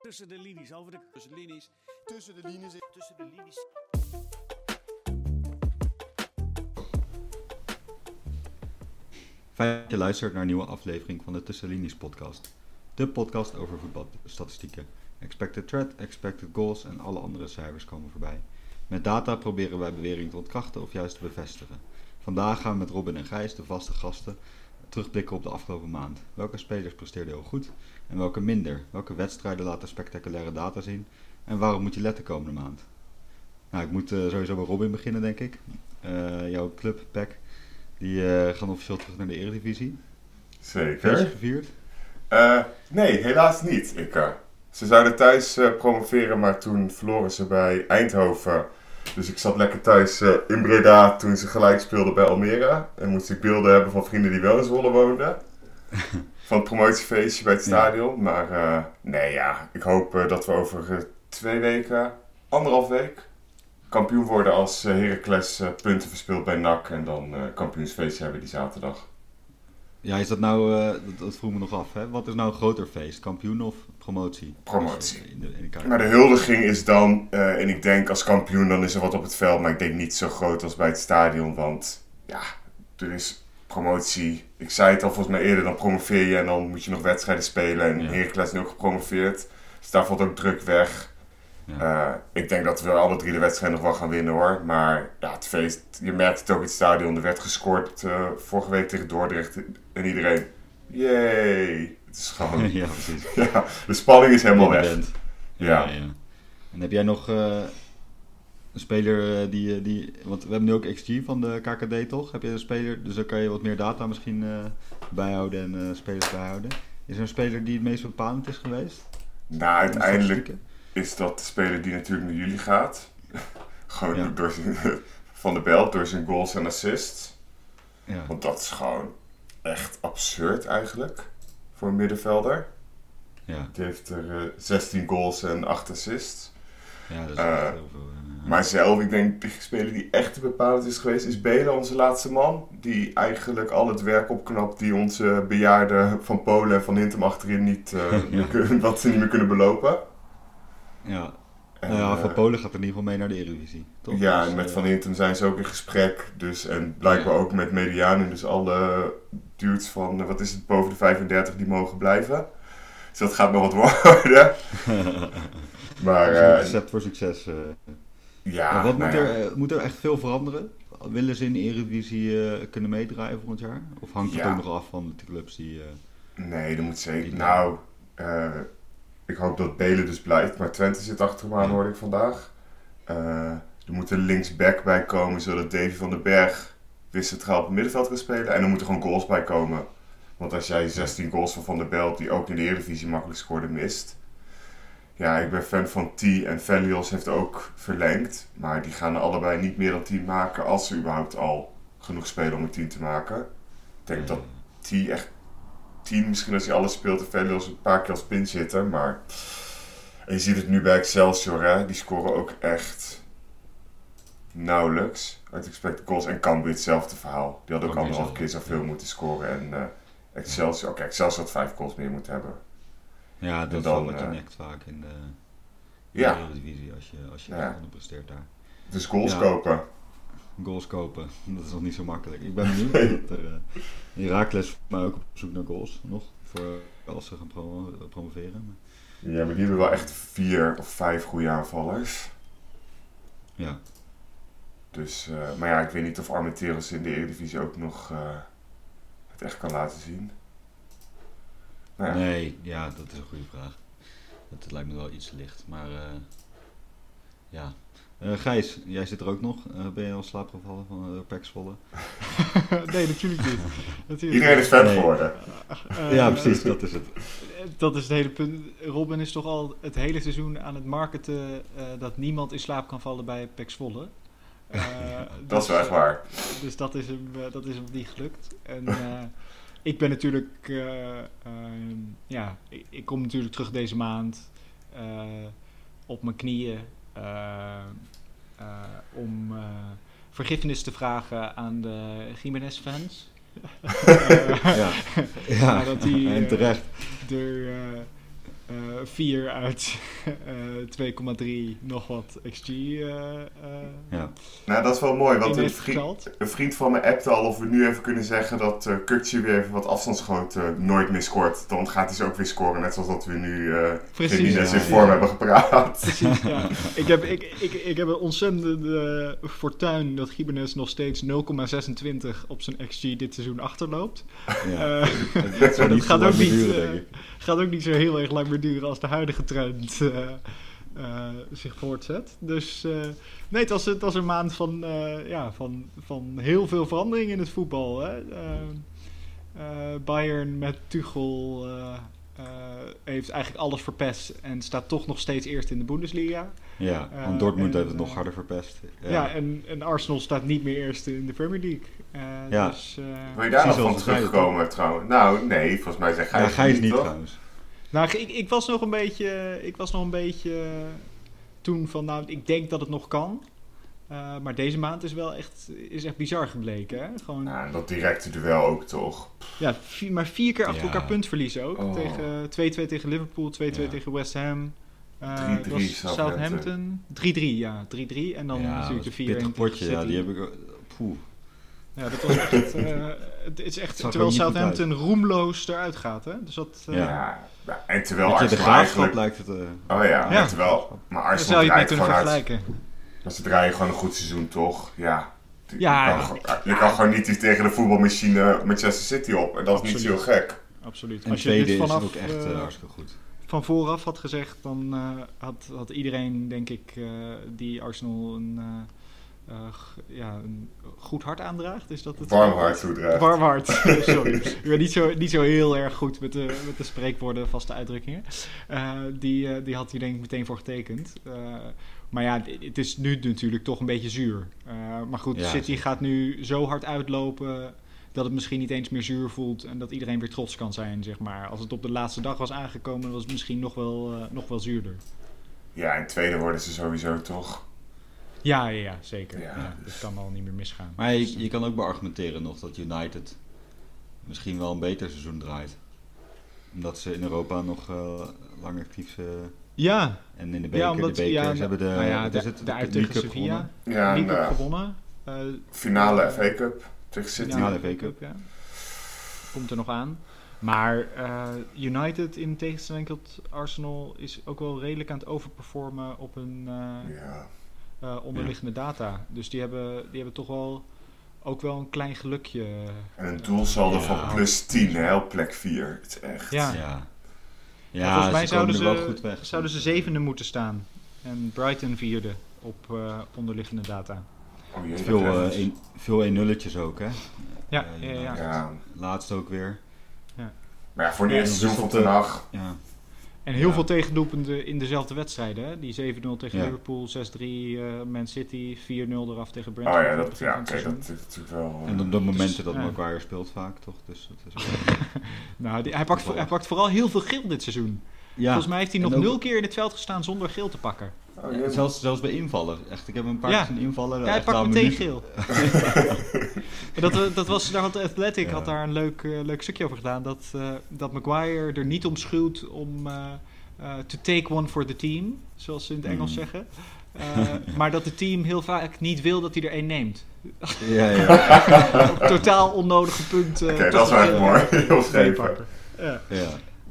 Tussen de linies, over de... Tussen de linies. Tussen de linies. Tussen de linies. Fijn dat je luistert naar een nieuwe aflevering van de Tussenlinies podcast. De podcast over voetbalstatistieken. Expected threat, expected goals en alle andere cijfers komen voorbij. Met data proberen wij beweringen te ontkrachten of juist te bevestigen. Vandaag gaan we met Robin en Gijs, de vaste gasten, terugblikken op de afgelopen maand. Welke spelers presteerden heel goed en welke minder? Welke wedstrijden laten spectaculaire data zien? En waarom moet je letten komende maand? Nou, ik moet eh, sowieso bij Robin beginnen, denk ik. Eh, jouw club, PEC, die eh, gaan officieel terug naar de Eredivisie. Zeker. gevierd. Eh, nee, helaas niet. Ik, ze zouden thuis promoveren, maar toen verloren ze bij Eindhoven. Dus ik zat lekker thuis eh, in Breda toen ze gelijk speelden bij Almere. En moest ik beelden hebben van vrienden die wel in Zwolle woonden. van het promotiefeestje bij het Ja. stadion. Maar eh, nee, ja, ik hoop eh, dat we over twee weken, anderhalf week, kampioen worden als Heracles punten verspeelt bij NAC. En dan kampioensfeestje hebben die zaterdag. Ja, is dat nou, dat, dat vroeg me nog af, hè? Wat is nou een groter feest, kampioen of promotie? Promotie. Dus, eh, in de, in de kaart. Maar de huldiging is dan, eh, en ik denk als kampioen, dan is er wat op het veld. Maar ik denk niet zo groot als bij het stadion. Want ja, er is promotie. Ik zei het al volgens mij eerder, dan promoveer je en dan moet je nog wedstrijden spelen. En Ja. Heracles is nu ook gepromoveerd. Dus daar valt ook druk weg. Ja. Eh, ik denk dat we alle drie de wedstrijden nog wel gaan winnen hoor. Maar ja, het feest, je merkt het ook in het stadion. Er werd gescoord vorige week tegen Dordrecht. En iedereen, yay. Het is gewoon, ja, precies. ja, de spanning is helemaal weg. Ja. En heb jij nog eh, een speler eh, die, eh, die... Want we hebben nu ook XG van de KKD, toch? Heb je een speler... Dus dan kan je wat meer data misschien bijhouden en spelers bijhouden. Is er een speler die het meest bepalend is geweest? Nou, uiteindelijk is dat de speler die natuurlijk naar jullie gaat. gewoon Ja. door zijn, van de belt, door zijn goals en assists. Ja. Want dat is gewoon echt absurd eigenlijk voor een middenvelder. Ja. Die heeft er eh, 16 goals en 8 assists. ja, dat is Eh, echt heel veel. eh, Maar zelf, ik denk de speler die echt bepalend is geweest, is Bela, onze laatste man. Die eigenlijk al het werk opknapt die onze bejaarden van Polen en van Hintem achterin niet, eh, Ja. kunnen- wat ze niet meer kunnen belopen. ja. En, nou ja, eh, van Polen gaat er in ieder geval mee naar de Eredivisie. Toch? Ja, Dus, en met eh, Van Hintem zijn ze ook in gesprek. Dus, en blijkbaar ook met Medianen. Dus alle dudes van, eh, wat is het, boven de 35 die mogen blijven. Dus dat gaat nog wat worden. maar een recept voor succes. ja, Maar wat nou moet, er, moet er echt veel veranderen? Willen ze in de Eredivisie kunnen meedraaien volgend jaar? Of hangt het Ja. ook nog af van de clubs die... Nee, dat moet zeker. Die- Nou, ik hoop dat Belen dus blijft. Maar Twente zit achter hem aan, hoorde ik vandaag. Eh, er moet een linksback bij komen, zodat Davy van den Berg weer centraal op het middenveld kan spelen. En er moeten gewoon goals bij komen. Want als jij 16 goals van Van der Belt, die ook in de Eredivisie makkelijk scoorde, mist. Ja, ik ben fan van T en Velios heeft ook verlengd. Maar die gaan er allebei niet meer dan 10 maken als ze überhaupt al genoeg spelen om een 10 te maken. Ik denk dat T echt 10, misschien als hij alles speelt, en Velios een paar keer als pinchitter. Maar en je ziet het nu bij Excelsior, hè? die scoren ook echt nauwelijks uit expected goals. En Cambuur hetzelfde verhaal. Die had ook anderhalf keer zoveel ja. moeten scoren. En eh, Excelsior, oké, Excelsior had vijf goals meer moeten hebben. Ja, dat dan, wel wat je eh, vaak in de, in Ja. de Eredivisie als je, als je Ja. onderpresteert daar. Dus goals Ja. kopen. Goals kopen, dat is nog niet zo makkelijk. Ik ben benieuwd. dat er, uh, Herakles maar ook op zoek naar goals nog, voor als ze gaan promo- promoveren. Ja, maar die hebben wel echt vier of vijf goede aanvallers. ja. Dus, eh, maar ja, ik weet niet of Armenteros in de Eredivisie ook nog eh, het echt kan laten zien. Nou ja, Nee, ja, dat is een goede vraag. Dat lijkt me wel iets licht. Maar eh, ja. Eh, Gijs, jij zit er ook nog. Eh, ben je al slaapgevallen van uh, Pax Volle? nee, natuurlijk niet. Natuurlijk Iedereen is fan geworden. Eh, ja, precies, dat is het. Dat is het hele punt. Robin is toch al het hele seizoen aan het marketen eh, dat niemand in slaap kan vallen bij Pax Volle. Eh, Dat is dus, wel echt eh, waar. Dus dat is hem, eh, dat is hem niet gelukt. En eh, ik ben natuurlijk, eh, ehm, ja, ik, ik kom natuurlijk terug deze maand eh, op mijn knieën eh, eh, om eh, vergiffenis te vragen aan de Jiménez-fans. Eh, Ja, ja. Dat die, en eh, terecht. er, eh, eh 4 uit eh 2,3 nog wat XG eh eh Ja. Nou, dat is wel mooi, want een vriend, een vriend van me appte al of we nu even kunnen zeggen dat eh Kukje weer even wat afstandsschoten nooit meer scoort. Dan gaat hij ze ook weer scoren, net zoals dat we nu eh Precies, ja. in vorm hebben gepraat. Precies, ja. ik, heb, ik, ik, ik heb een ontzettende fortuin dat Gimenez nog steeds 0,26 op zijn XG dit seizoen achterloopt. Ja. Eh, dat zou dat niet gaat zo ook niet, duren, eh, gaat ook niet zo heel erg lang meer duren als de huidige trend eh, eh, zich voortzet. Dus eh, nee, het was, het was een maand van, eh, ja, van, van heel veel verandering in het voetbal. Hè? Eh, eh, Bayern met Tuchel eh, eh, heeft eigenlijk alles verpest en staat toch nog steeds eerst in de Bundesliga. Ja, want Dortmund en, heeft het nog harder verpest. Ja, en, en Arsenal staat niet meer eerst in de Premier League. Eh, Ja. Dus, eh, Wil je daar nog van terugkomen trouwens? Nou, nee, volgens mij zeg Ja, Gijs Gijs niet, niet toch? trouwens. Nou, ik, ik was nog een beetje. Ik was nog een beetje toen van. Nou, ik denk dat het nog kan. Eh, maar deze maand is wel echt, is echt bizar gebleken. Hè? Gewoon, en dat directe duel ook toch? ja, vier- maar vier keer achter Ja. elkaar puntverliezen ook. Oh. Tegen 2-2 tegen Liverpool, 2-2 Ja. tegen West Ham. Eh, 3-3 het was Southampton. Southampton. 3-3, ja. 3-3. En dan ja, natuurlijk de is 4 een pittig potje, ja, die heb ik... Poeh. Ja, dat was echt. eh, het is echt er terwijl Southampton roemloos eruit gaat. Hè? Dus dat. eh, Ja. Ja. en terwijl je, de Arsenal graafschap eigenlijk... lijkt het... eh, Oh ja, terwijl... Maar daar Arsenal zou je het mee draait kunnen gewoon uit... vergelijken. Maar ze draaien gewoon een goed seizoen, toch? Ja. Je, Ja, kan, ja. gewoon- je kan gewoon niet iets tegen de voetbalmachine Manchester City op. En dat is niet zo gek. Absoluut. en Als je dit is vanaf ook echt eh, hartstikke goed. van vooraf had gezegd, dan eh, had, had iedereen, denk ik, eh, die Arsenal een, ja, een goed hart aandraagt. Is dat het? Warm hart toedraagt. Warm hart, sorry. Ik ben niet zo, niet zo heel erg goed met de, met de spreekwoorden, vaste uitdrukkingen. Eh, die, eh, die had hij denk ik meteen voor getekend. Eh, maar ja, het- is nu natuurlijk toch een beetje zuur. Eh, maar goed, Ja, City zeker. gaat nu zo hard uitlopen dat het misschien niet eens meer zuur voelt en dat iedereen weer trots kan zijn, zeg maar. Als het op de laatste dag was aangekomen, was het misschien nog wel, eh, nog wel zuurder. Ja, en tweede worden ze sowieso toch. Ja, ja, ja zeker. Ja, Ja, dus- dat kan al niet meer misgaan. Maar je, je kan ook beargumenteren nog dat United misschien wel een beter seizoen draait. Omdat ze in Europa nog eh, lang actief zijn. Ja, En in de beker, ja omdat de beker, ja, ze hebben de, nou ja, de, is het, de de uit League tegen Cup Sevilla. gewonnen. Ja, en eh, gewonnen. Eh, finale eh, FA Cup tegen City. Finale FA Cup. ja. Komt er nog aan. Maar eh, United, in tegenstelling tot Arsenal, is ook wel redelijk aan het overperformen op eh, Ja. Eh, onderliggende data. Dus die hebben, die hebben toch wel ook wel een klein gelukje. En een doelsaldo Ja. van plus 10, hè, op plek 4. Het is echt... Ja. Ja. Volgens mij ze zouden ze, wel goed weg. zouden ze zevende moeten staan. En Brighton vierde op eh, onderliggende data. Oh jee, Veel, eh, een, veel 1-nulletjes ook, hè? Ja, ja, ja. Laatst ook weer. Maar ja, voor Ja, eerste seizoen van op Ten de- Hag... En heel Ja. veel tegendoelpunten in dezelfde wedstrijden. Hè? Die 7-0 tegen Ja. Liverpool, 6-3 eh, Man City, 4-0 eraf tegen Oh Brentford. ja, dat, begin ja dat is natuurlijk wel... eh, En op de momenten dat ja. Maguire speelt vaak, toch? Dus dat is wel- Nou, die- hij, pakt, hij pakt vooral heel veel geel dit seizoen. ja. Volgens mij heeft hij en nog ook- nul keer in het veld gestaan zonder geel te pakken. Oh, Ja, zelfs, zelfs bij invallen. Echt, ik heb een paar Ja. keer zien invallen. Ja, hij pakt een meteen geel. En dat, eh, dat was, daar had de Athletic Ja. had daar een leuk, eh, leuk stukje over gedaan. Dat, eh, dat Maguire er niet om schuwt om eh, eh, to take one for the team, zoals ze in het Engels Mm. zeggen. Eh, maar dat het team heel vaak niet wil dat hij er één neemt. Ja, ja. Totaal onnodige punten. Oké, dat is wel een, mooi. Heel pakken. Ja. ja.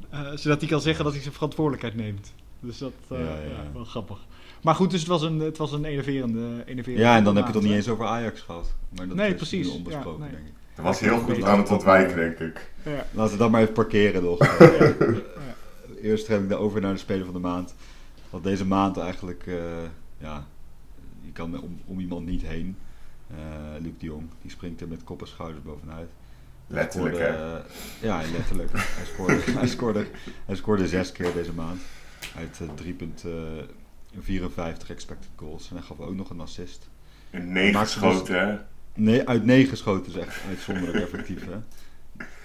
Eh, zodat hij kan zeggen dat hij zijn verantwoordelijkheid neemt. Dus dat eh Ja, ja, ja. wel grappig. Maar goed, dus het was een, het was een enerverende, enerverende Ja, en dan heb je het nog niet eens over Ajax gehad. Maar dat nee, is precies. onbesproken, denk ik. Dat was heel goed aan het ontwijken, denk ik. Laten we dat maar even parkeren nog. Eerst heb ik de over naar de Speler van de Maand. Want deze maand eigenlijk, eh, ja, je kan om, om iemand niet heen. Uh, Luc de Jong, die springt er met kop en schouders bovenuit. Letterlijk, hè? Ja, letterlijk. hij, scoorde, hij, scoorde, hij scoorde zes keer deze maand. Uit 3,2 eh, 54 expected goals. En hij gaf ook nog een assist. Een 9 dus schoten, hè? Nee, uit negen schoten is echt uitzonderlijk effectief, hè?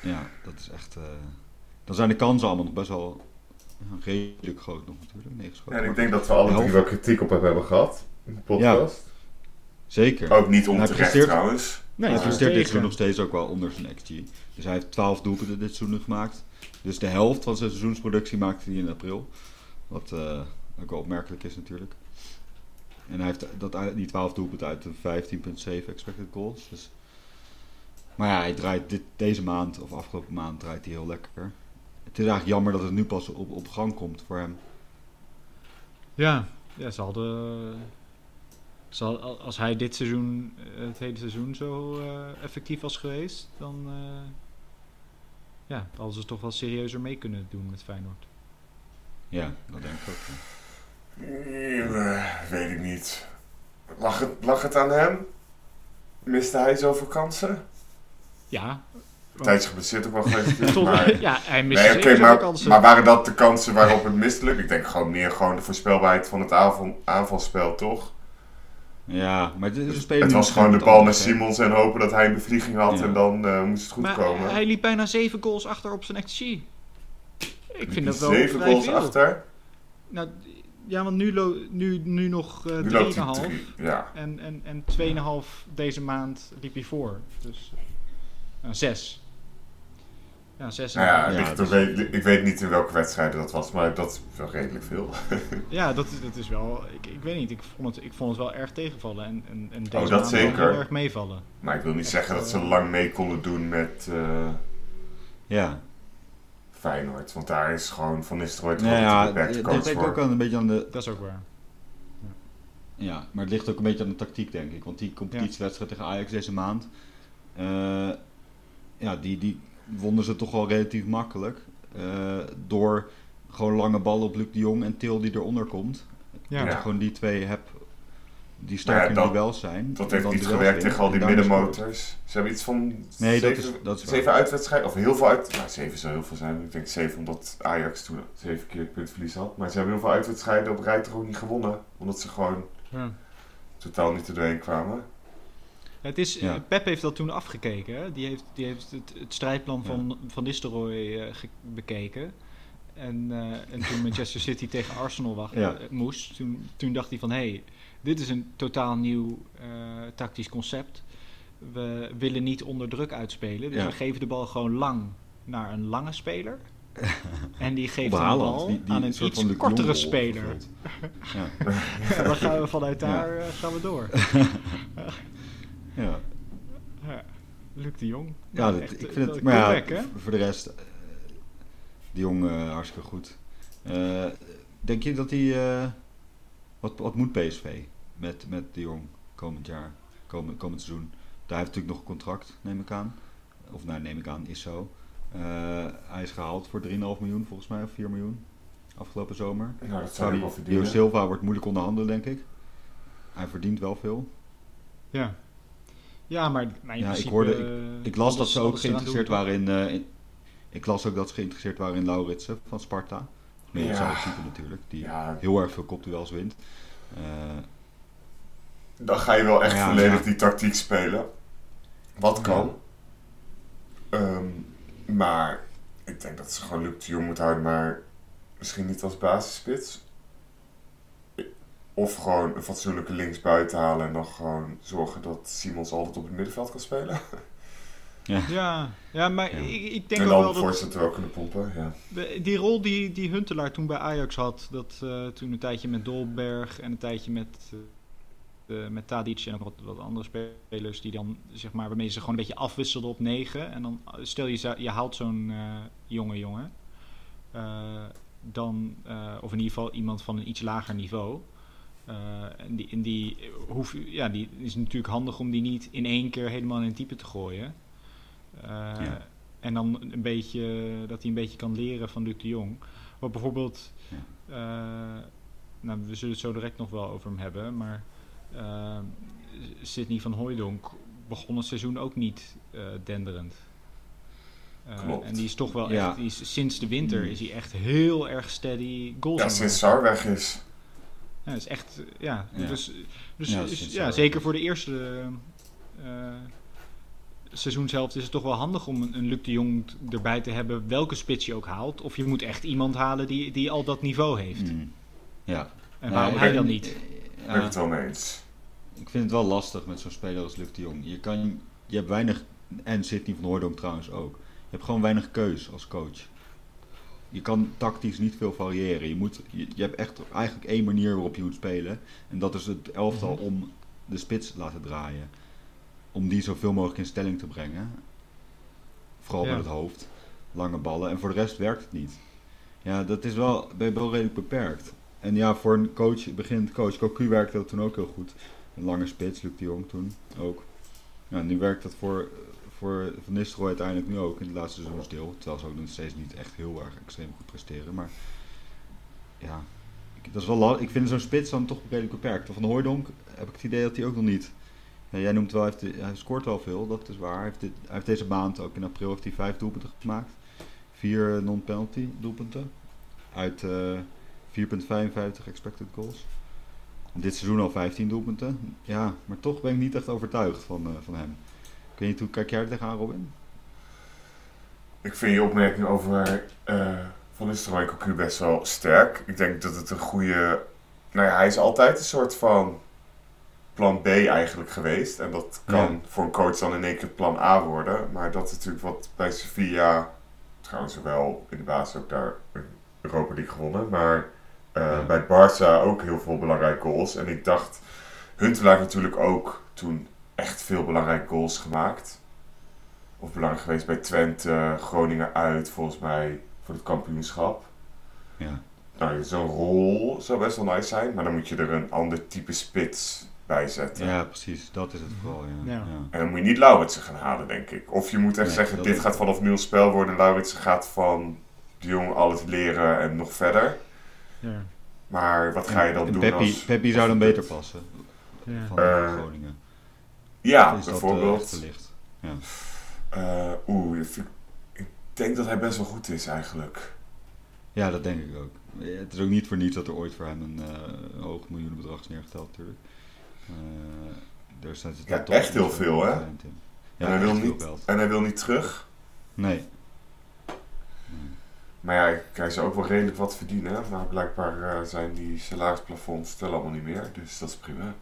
Ja, dat is echt... Eh, dan zijn de kansen allemaal nog best wel redelijk groot nog natuurlijk. 9 schoten. Ja, en ik denk dat we alle drie wel kritiek op hem hebben gehad in de podcast. Ja, zeker. Ook niet onterecht, trouwens. Nee, hij presteert dit seizoen nog steeds ook wel onder zijn XG. Dus hij heeft 12 doelpunten dit seizoen gemaakt. Dus de helft van zijn seizoensproductie maakte hij in april. Wat... Eh, ook wel opmerkelijk is natuurlijk. En hij heeft dat, die 12 doelpunten uit de 15,7 expected goals. Dus. Maar ja, hij draait dit, deze maand, of afgelopen maand, draait hij heel lekker. Het is eigenlijk jammer dat het nu pas op, op gang komt voor hem. Ja, ja ze hadden... Zal, als hij dit seizoen, eh, het hele seizoen zo eh, effectief was geweest, dan eh, ja, hadden ze toch wel serieuzer mee kunnen doen met Feyenoord. Ja, dat denk ik ook. ja. Eh, weet ik niet. Lag het, lag het aan hem? Miste hij zoveel kansen? Ja, tijdje geblesseerd ook wel geweest maar... ja hij miste Nee, oké, zeker maar, kansen. maar waren dat de kansen waarop het mistelijk? Ik denk gewoon meer gewoon de voorspelbaarheid van het aanval, aanvalspel, toch? Ja, maar het is een speler Het was gewoon de bal naar Simons en hopen dat hij een bevlieging had Ja. en dan eh, moest het goed maar komen. hij liep bijna zeven goals achter op zijn XG. Ik vind dat wel Zeven goals veel. achter. Nou, ja, want nu, nu, nu nog eh Nu loopt hij 3,5 drie. Ja. en, en, en 2,5 deze maand liep hij voor. Dus uh, 6. Ja, 6. Nou ja, dus- weet- ik weet niet in welke wedstrijden dat was, maar dat is wel redelijk veel. Ja, dat, is- dat is wel. Ik, ik weet niet, ik vond, het, ik vond het wel erg tegenvallen. En, en, en deze Oh, dat maand wel zeker. heel erg meevallen. Maar ik wil niet Echt, zeggen dat ze eh, lang mee konden doen met eh, Ja, Feyenoord. Want daar is gewoon Van Nistelrooy toch altijd ja, coach ligt voor. ook aan een beetje aan de, Dat is ook waar. Ja, maar het ligt ook een beetje aan de tactiek, denk ik. Want die competitiewedstrijd tegen Ajax deze maand, eh, ja, die, die wonnen ze toch wel relatief makkelijk. eh, door gewoon lange ballen op Luc de Jong en Til die eronder komt. Ja. Dat je Ja. gewoon die twee hebt die sterk Maar ja, in dat- duels zijn. Dat heeft niet gewerkt tegen al die middenmotors. Ze hebben iets van Nee, dat zeven, is, dat is waar. zeven uitwedstrijden, of heel veel uit... Nou, zeven zou heel veel zijn. Ik denk zeven omdat Ajax toen zeven keer puntverlies had. Maar ze hebben heel veel uitwedstrijden op rij toch ook niet gewonnen. Omdat ze gewoon Ja. totaal niet te doorheen kwamen. Het is, Ja. Pep heeft dat toen afgekeken. Hè? Die heeft, die heeft het, het strijdplan Ja. van Van Nistelrooy eh, bekeken. En, eh, en toen Manchester City tegen Arsenal wacht, Ja. eh, moest, toen, toen dacht hij van... hé, hey, dit is een totaal nieuw eh, tactisch concept. We willen niet onder druk uitspelen. Dus Ja. we geven de bal gewoon lang naar een lange speler. en die geeft de bal die- die aan een soort iets kortere speler. Ja. En dan gaan we vanuit daar gaan we door. ja. Luc de Jong. Ja, dat, Echt, ik vind dat het, maar voor de rest, eh, die jongen hartstikke goed. Eh, denk je dat hij, eh, wat, wat moet PSV met, met de jong komend jaar, komend, komend seizoen? Daar heeft natuurlijk nog een contract, neem ik aan. Of nou, neem ik aan, is zo. Eh, hij is gehaald voor 3,5 miljoen volgens mij, of 4 miljoen, afgelopen zomer. Nou, dat zou wel verdienen. Silva wordt moeilijk onderhandelen, denk ik. Hij verdient wel veel. Ja. Ja, maar, maar in Ja, ik hoorde- eh, Ik las dat ze ook geïnteresseerd waren in, eh, in- Ik las ook dat ze geïnteresseerd waren in Lauritsen van Sparta. Nee, Ja. dat zou ik type natuurlijk. Die Ja, heel erg veel kopduels wint. Eh, dan ga je wel echt Ja, volledig ja. die tactiek spelen. Wat kan. Ehm, maar ik denk dat ze gewoon Luc de Jong moet houden, maar misschien niet als basisspits. Of gewoon een fatsoenlijke linksbuiten halen en dan gewoon zorgen dat Simons altijd op het middenveld kan spelen. Ja, ja maar Ja. Ik, ik denk en ook dan wel dat voorzitter wel kunnen pompen. Ja. die rol die, die Huntelaar toen bij Ajax had, dat eh, toen een tijdje met Dolberg en een tijdje met, eh, eh, met Tadic en ook wat, wat andere spelers, die dan, zeg maar, waarmee ze gewoon een beetje afwisselden op negen. En dan, stel je, je haalt zo'n eh, jonge jongen, eh, dan, eh, of in ieder geval iemand van een iets lager niveau. Eh, en die, en die, hoef, ja, die is natuurlijk handig om die niet in één keer helemaal in een type te gooien. Eh, Ja. En dan een beetje, dat hij een beetje kan leren van Luc de Jong. Wat bijvoorbeeld, eh, nou, we zullen het zo direct nog wel over hem hebben, maar eh Sidney van Hooijdonk begon het seizoen ook niet eh, denderend. Eh, Klopt. En die is toch wel Ja. echt, die is, sinds de winter Hmm. is hij echt heel erg steady goals ja, sinds Sar weg is. ja, dat is echt, ja. Ja. Dus, dus Ja, is- zeker voor de eerste eh, seizoenshelft is het toch wel handig om een, een Luc de Jong erbij te hebben, welke spits je ook haalt. Of je moet echt iemand halen die, die al dat niveau heeft. mm, ja. En waarom ik hij dan niet? Daar ben ik het wel mee eens. ik vind het wel lastig met zo'n speler als Luc de Jong. Je kan je hebt weinig, en Sidney van Hooydonk trouwens ook, je hebt gewoon weinig keus als coach. Je kan tactisch niet veel variëren. Je, moet, je, je hebt echt eigenlijk één manier waarop je moet spelen. En dat is het elftal Mhm. om de spits te laten draaien. Om die zoveel mogelijk in stelling te brengen. Vooral Ja. met het hoofd. Lange ballen. En voor de rest werkt het niet. Ja, dat is wel, ben je wel redelijk beperkt. En ja, voor een coach, beginnend coach, Cocu werkte dat toen ook heel goed. Een lange spits, Luc de Jong toen ook. Ja, nu werkt dat voor, voor Van Nistelrooy uiteindelijk nu ook in het laatste seizoensdeel. Terwijl ze ook nog steeds niet echt heel erg extreem goed presteren. Maar ja, ik, dat is wel ik vind zo'n spits dan toch redelijk beperkt. Van Hooijdonk heb ik het idee dat hij ook nog niet... Jij noemt wel, hij, scoort wel veel, dat is waar. Hij heeft, hij heeft deze maand, ook in april, heeft hij vijf doelpunten gemaakt. Vier non-penalty doelpunten. Uit eh 4,55 expected goals. Dit seizoen al 15 doelpunten. Ja, maar toch ben ik niet echt overtuigd van, eh, van hem. Weet niet, hoe kijk jij er tegenaan, Robin? Ik vind je opmerking over eh Van Nistelrooy en Cocu best wel sterk. Ik denk dat het een goede... Nou ja, hij is altijd een soort van plan B eigenlijk geweest. En dat kan Ja. voor een coach dan in één keer plan A worden. Maar dat is natuurlijk wat bij Sevilla... Trouwens wel in de basis ook daar een Europa League gewonnen. Maar eh, Ja. bij Barça ook heel veel belangrijke goals. En ik dacht... Huntelaar natuurlijk ook toen echt veel belangrijke goals gemaakt. Of belangrijk geweest bij Twente, Groningen uit, volgens mij voor het kampioenschap. Ja, Nou, zo'n rol zou best wel nice zijn, maar dan moet je er een ander type spits bij zetten. ja precies. Dat is het vooral, ja. Ja. ja. En dan moet je niet Lauritsen gaan halen, denk ik. Of je moet echt Nee, zeggen, dit is- gaat vanaf nul spel worden. Lauritsen gaat van de jong alles leren en nog verder. Ja. Maar wat ga je dan En doen Peppi, als... Peppi zou dan beter passen Ja. van Eh, Groningen. Ja, is dat, eh, bijvoorbeeld. Eh, Oeh, ik- ik denk dat hij best wel goed is eigenlijk. Ja, dat denk ik ook. Het is ook niet voor niets dat er ooit voor hem een, eh, een hoog miljoenenbedrag is neergeteld, natuurlijk. Eh er zijn Ja, echt heel veel, hè? Ja, En hij wil niet-. En hij wil niet terug. Nee. Maar ja, hij zou ook wel redelijk wat verdienen. Maar blijkbaar eh, zijn die salarisplafonds tellen allemaal niet meer. Dus dat is prima.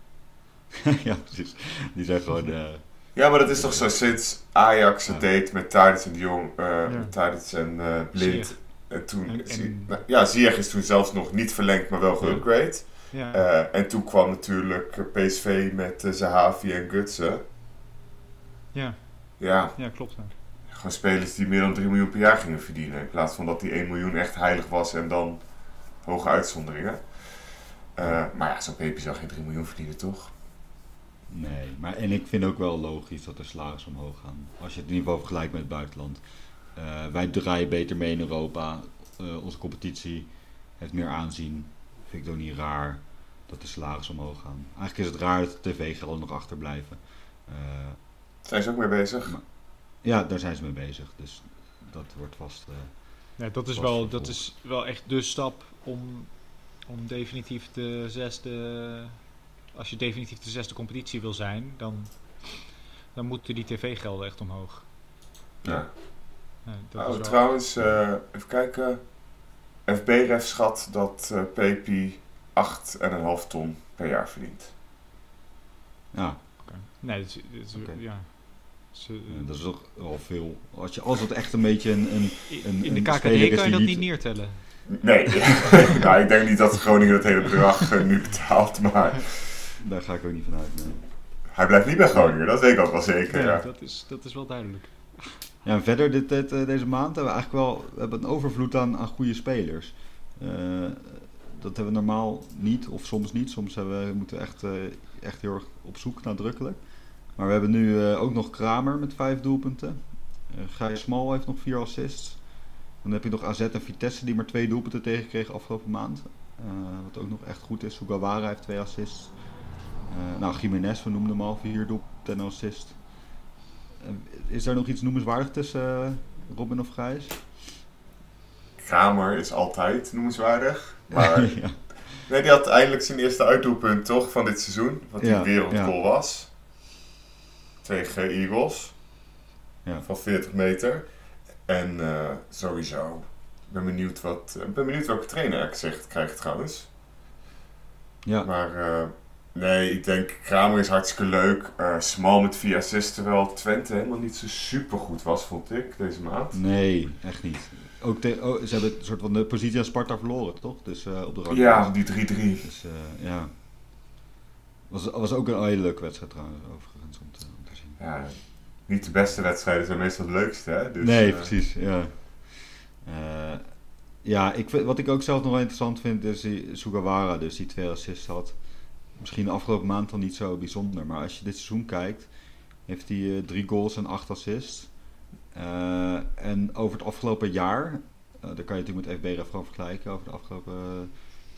ja, precies. Die zijn gewoon... eh, Ja, maar dat is toch zo sinds Ajax het Ja. deed met Tadic en de Jong, eh Ja. met Tadic en eh, Blind. En toen, En- en- Zie- nou, ja, Ziyech is toen zelfs nog niet verlengd, maar wel geupgrade. Ja. Eh, en toen kwam natuurlijk PSV met uh, Zahavi en Gutsen. ja. Ja, ja, klopt. Ja. gewoon spelers die meer dan 3 miljoen per jaar gingen verdienen. In plaats van dat die 1 miljoen echt heilig was en dan hoge uitzonderingen. Eh, maar ja, zo'n Pepe zou geen 3 miljoen verdienen, toch? nee, maar en ik vind ook wel logisch dat de salarissen omhoog gaan. Als je het in ieder geval vergelijkt met het buitenland. Eh, wij draaien beter mee in Europa. Eh, onze competitie heeft meer aanzien. Vind ik het ook niet raar dat de salarissen omhoog gaan. Eigenlijk is het raar dat de tv-gelden nog achterblijven. Eh, Zijn ze ook mee bezig? Maar- ja, daar zijn ze mee bezig. Dus dat wordt vast... eh, Ja, dat is wel, vervolgd. dat is wel echt de stap om, om definitief de zesde. Als je definitief de zesde competitie wil zijn, dan, dan moeten die tv-gelden echt omhoog. Ja. Ja, dat Oh, is wel- trouwens, eh, even kijken. FBREF schat dat eh Pepe 8,5 ton per jaar verdient. ja, Oké. Nee, dat is, dat is- Oké. ja. Ze- eh, dat is toch wel veel. Als, je, als het echt een beetje een... een in, een- in de KKD kan je dat niet- niet neertellen. Nee, nou, ik denk niet dat Groningen het hele bedrag eh, nu betaalt, maar daar ga ik ook niet van uit. nee. hij blijft niet bij Groningen, dat weet ik ook wel zeker. Ja, Ja. dat, is, dat is wel duidelijk. Ja, en verder dit, dit, eh, deze maand hebben we eigenlijk wel we hebben een overvloed aan, goede spelers. Eh, dat hebben we normaal niet, of soms niet. Soms hebben we, moeten we echt, eh, echt heel erg op zoek, nadrukkelijk. Maar we hebben nu ook nog Kramer met vijf doelpunten. Gijs Smal heeft nog vier assists. Dan heb je nog AZ en Vitesse die maar twee doelpunten tegenkregen afgelopen maand. Wat ook nog echt goed is. Sugawara heeft twee assists. Nou, Jiménez, we noemden hem al, vier doelpunten en een assist. Eh, is er nog iets noemenswaardig tussen eh, Robin of Gijs? Kramer is altijd noemenswaardig. Maar ja. nee, die had eindelijk zijn eerste uitdoelpunt toch van dit seizoen. Wat die Ja, wereldgoal was. Tegen Eagles. Ja. Van 40 meter. En eh, sowieso. Ik ben benieuwd, wat, ben benieuwd welke trainer ik zegt krijgt trouwens. ja. Maar Nee, ik denk Kramer is hartstikke leuk. Uh, Smal met vier assists, terwijl Twente helemaal niet zo super goed was, vond ik, deze maand. Nee, echt niet. Ook te, oh, ze hebben een soort van de positie aan Sparta verloren, toch? Dus uh, op de rang. Ja, die 3-3. Dus uh, ja. Was, was ook een hele leuke wedstrijd trouwens, overigens, om te, om te zien. Ja, niet de beste wedstrijden zijn meestal het leukste, hè? Dus, nee, precies, ja. ja, ik, wat ik ook zelf nog wel interessant vind, is die Sugawara, dus die twee assists had misschien de afgelopen maand dan niet zo bijzonder. Maar als je dit seizoen kijkt, heeft hij uh, drie goals en acht assists. Uh, en over het afgelopen jaar, uh, daar kan je natuurlijk met FB gewoon vergelijken, over de afgelopen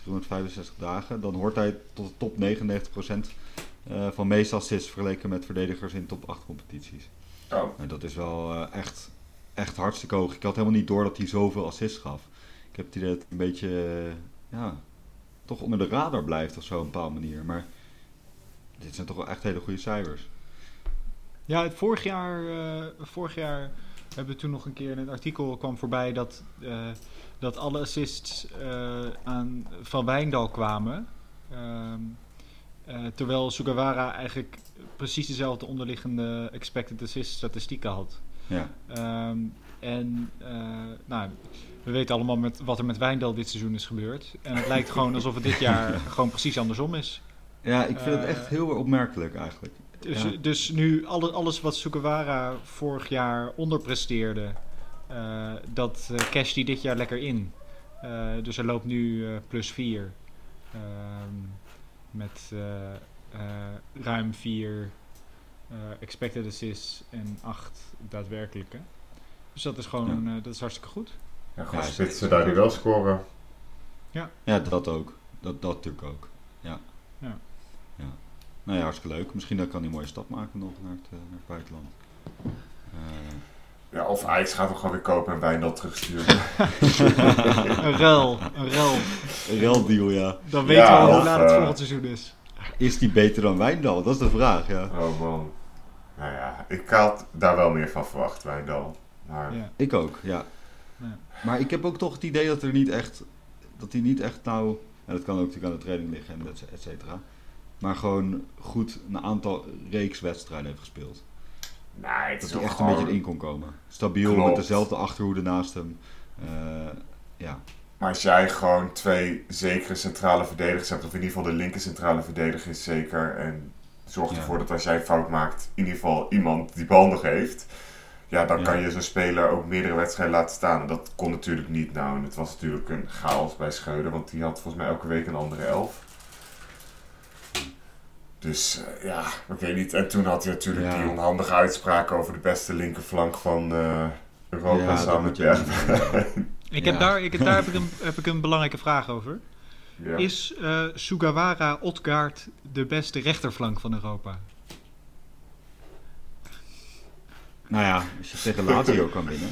365 dagen, dan hoort hij tot de top 99% van meeste assists vergeleken met verdedigers in top 8 competities. Oh. En dat is wel echt, echt hartstikke hoog. Ik had helemaal niet door dat hij zoveel assists gaf. Ik heb het idee dat een beetje, ja, toch onder de radar blijft op zo'n bepaalde manier. Maar dit zijn toch wel echt hele goede cijfers. Ja, het vorig jaar, uh, vorig jaar hebben we toen nog een keer in een artikel kwam voorbij dat, uh, dat alle assists uh, aan Van Wijndal kwamen. Ehm, terwijl Sugawara eigenlijk precies dezelfde onderliggende expected assist statistieken had. Ja. Um, en nou, we weten allemaal met, wat er met Wijndal dit seizoen is gebeurd. En het lijkt gewoon alsof het dit jaar gewoon precies andersom is. Ja, ik vind het echt heel opmerkelijk eigenlijk. Dus, ja. dus nu alle, alles wat Sukawara vorig jaar onderpresteerde, uh, dat uh, casht hij dit jaar lekker in. Uh, dus hij loopt nu plus 4. met ruim 4 expected assists en 8 daadwerkelijke. Dus dat is gewoon ja. dat is hartstikke goed. Ja, gewoon ja, spitsen daar die wel scoren. Ja. Ja, dat ook. Dat, dat natuurlijk ook. Ja. Ja. ja. Nou ja, hartstikke leuk. Misschien dan kan hij een mooie stap maken nog naar het, naar het buitenland. Uh, ja, of Ajax gaat hem gewoon weer kopen en Wijndal terugsturen. een ruil, een ruil. Een ruildeal, ja. Dan weten ja, we hoe laat het uh, volgend seizoen is. Is die beter dan Wijndal? Dat is de vraag, ja. Oh man. Nou ja, ik had daar wel meer van verwacht, Wijndal. Maar... Ja. Ik ook, ja. Ja. Maar ik heb ook toch het idee dat er niet echt, dat hij niet echt nou, en dat kan ook natuurlijk aan de training liggen en et cetera, maar gewoon goed een aantal reeks wedstrijden heeft gespeeld. Nee, het dat is hij echt een beetje in kon komen. Stabiel Klopt. met dezelfde achterhoede naast hem. Uh, ja. Maar als jij gewoon twee zekere centrale verdedigers hebt, of in ieder geval de linker centrale verdediger is zeker, en zorgt Ja. ervoor dat als jij fout maakt, in ieder geval iemand die bal nog heeft, ja, dan Ja. kan je zo'n speler ook meerdere wedstrijden laten staan. En dat kon natuurlijk niet nou. En het was natuurlijk een chaos bij Schreuder, want die had volgens mij elke week een andere elf. Dus eh, ja, ik weet niet. En toen had hij natuurlijk Ja. die onhandige uitspraak over de beste linkerflank van eh, Europa Ja, daar samen met Bergwijn. Ik heb Ja. daar, ik, daar heb, ik een, heb ik een belangrijke vraag over. ja. Is eh Sugawara Otgaard de beste rechterflank van Europa? Nou ja, als je tegen Lazio kan winnen.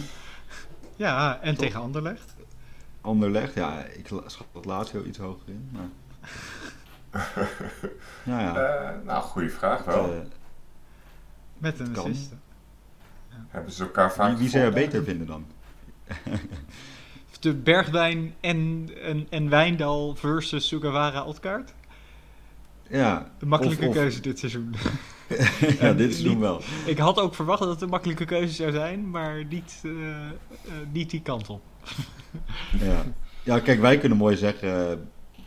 Ja, en tegen Anderlecht. Anderlecht, ja, ik schat dat Lazio iets hoger in. Maar... ja, ja. Eh, nou, goede vraag wel. Eh, Met een assist. Hebben ze elkaar vaak wie, wie zou je beter vinden dan? De Bergwijn en, en, en Wijndal versus Sugawara Otgaard? Ja, De makkelijke Of- of- keuze dit seizoen. Ja, dit is doen wel. Ik had ook verwacht dat het een makkelijke keuze zou zijn, maar niet, eh, eh, niet die kant op. Ja. ja, kijk, wij kunnen mooi zeggen eh,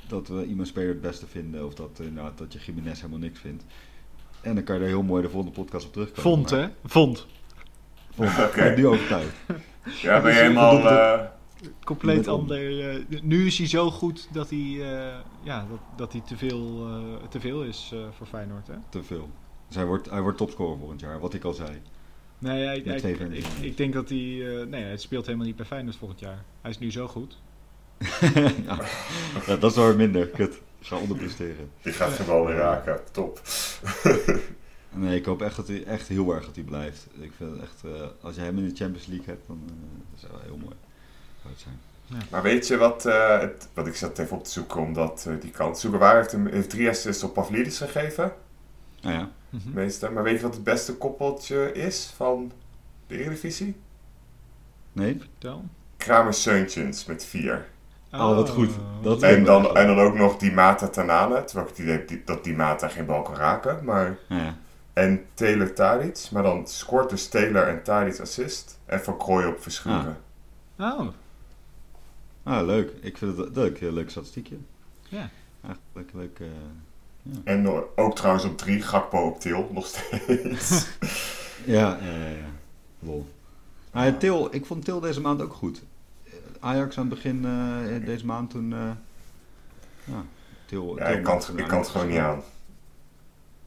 dat we iemand speler het beste vinden. Of dat, nou, dat je Jiménez helemaal niks vindt. En dan kan je er heel mooi de volgende podcast op terugkomen. Vond, Maar- hè? Vond. Vond. Oké. Ik ben nu overtuigd. Ja, ben je helemaal... eh, Compleet ander. nu is hij zo goed dat hij, eh, ja, dat, dat hij te, veel, eh, te veel is eh, voor Feyenoord. Hè? Te veel. Dus hij wordt, hij wordt topscorer volgend jaar, wat ik al zei. Nee, hij, hij- ik, verliezen. ik denk dat hij. eh, nee, hij speelt helemaal niet bij Feyenoord volgend jaar. Hij is nu zo goed. ja. ja, dat is wel weer minder. Kut. Ga onderpresteren. die gaat gewoon weer raken. Top. Nee, ik hoop echt, dat hij, echt heel erg dat hij blijft. Ik vind het echt, eh, als je hem in de Champions League hebt, dan uh, dat zou wel heel mooi het zijn. Maar weet je wat, eh, het, wat ik zat even op te zoeken, omdat eh, die kant Sugawara heeft hem heeft drie assists op Pavlidis gegeven, Nou ja, Mhm. Maar weet je wat het beste koppeltje is van de Eredivisie? nee? Vertel. Kramer Seuntjens met vier. Oh, wat goed. Dat En dan, en dan ook nog die Mata Tanane. Terwijl ik het idee heb dat die Mata geen bal kan raken. Maar, Ja. en Taylor Tadic. Maar dan scoort dus Taylor en Tadic assist. En Van Krooi op Verschuren. Oh, Ah, leuk. Ik vind het leuk. Een leuk statistiekje. ja. Eigenlijk leuk. Eh, En uh, ook trouwens op drie Gakpo op Til. Nog steeds. Ja, ja, ja. ja. Lol. Maar ja, Til, ik vond Til deze maand ook goed. Eh, Ajax aan het begin eh, deze maand toen... eh ja, Til, ja, Til ik kan, het- ik kan het gewoon niet aan.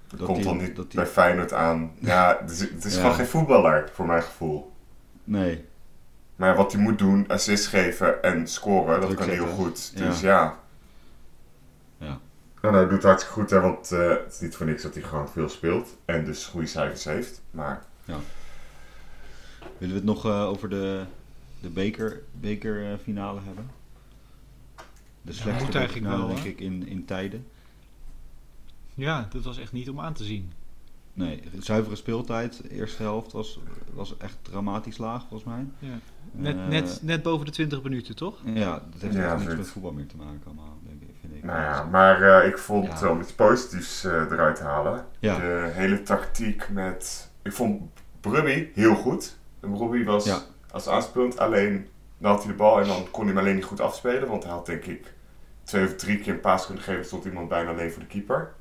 Dat komt dan niet dat die- bij Feyenoord aan. Ja, het is, het is Ja. gewoon geen voetballer, voor mijn gevoel. Nee, Maar wat hij moet doen, assist geven en scoren, dat Druk kan heel goed. Dus ja. Ja. Nou, hij doet het hartstikke goed, hè, want eh, het is niet voor niks dat hij gewoon veel speelt. En dus goede cijfers heeft. Maar willen we het nog eh, over de, de beker, bekerfinale hebben? De slechtste bekerfinale, wel, denk ik, in, in tijden. ja, dat was echt niet om aan te zien. Nee, zuivere speeltijd, de eerste helft was, was echt dramatisch laag volgens mij. Ja. Net, Eh, net, net boven de 20 minuten, toch? Ja, dat heeft Ja, echt niks met voetbal meer te maken allemaal, denk ik, vind ik. Nou ja, maar eh, ik vond Ja. wel iets positiefs eh, eruit halen. Ja. De hele tactiek met... Ik vond Brubby heel goed. Brubby was Ja. als aanspeelend, alleen dan had hij de bal en dan kon hij hem alleen niet goed afspelen. Want hij had denk ik twee of drie keer een paas kunnen geven, stond iemand bijna alleen voor de keeper.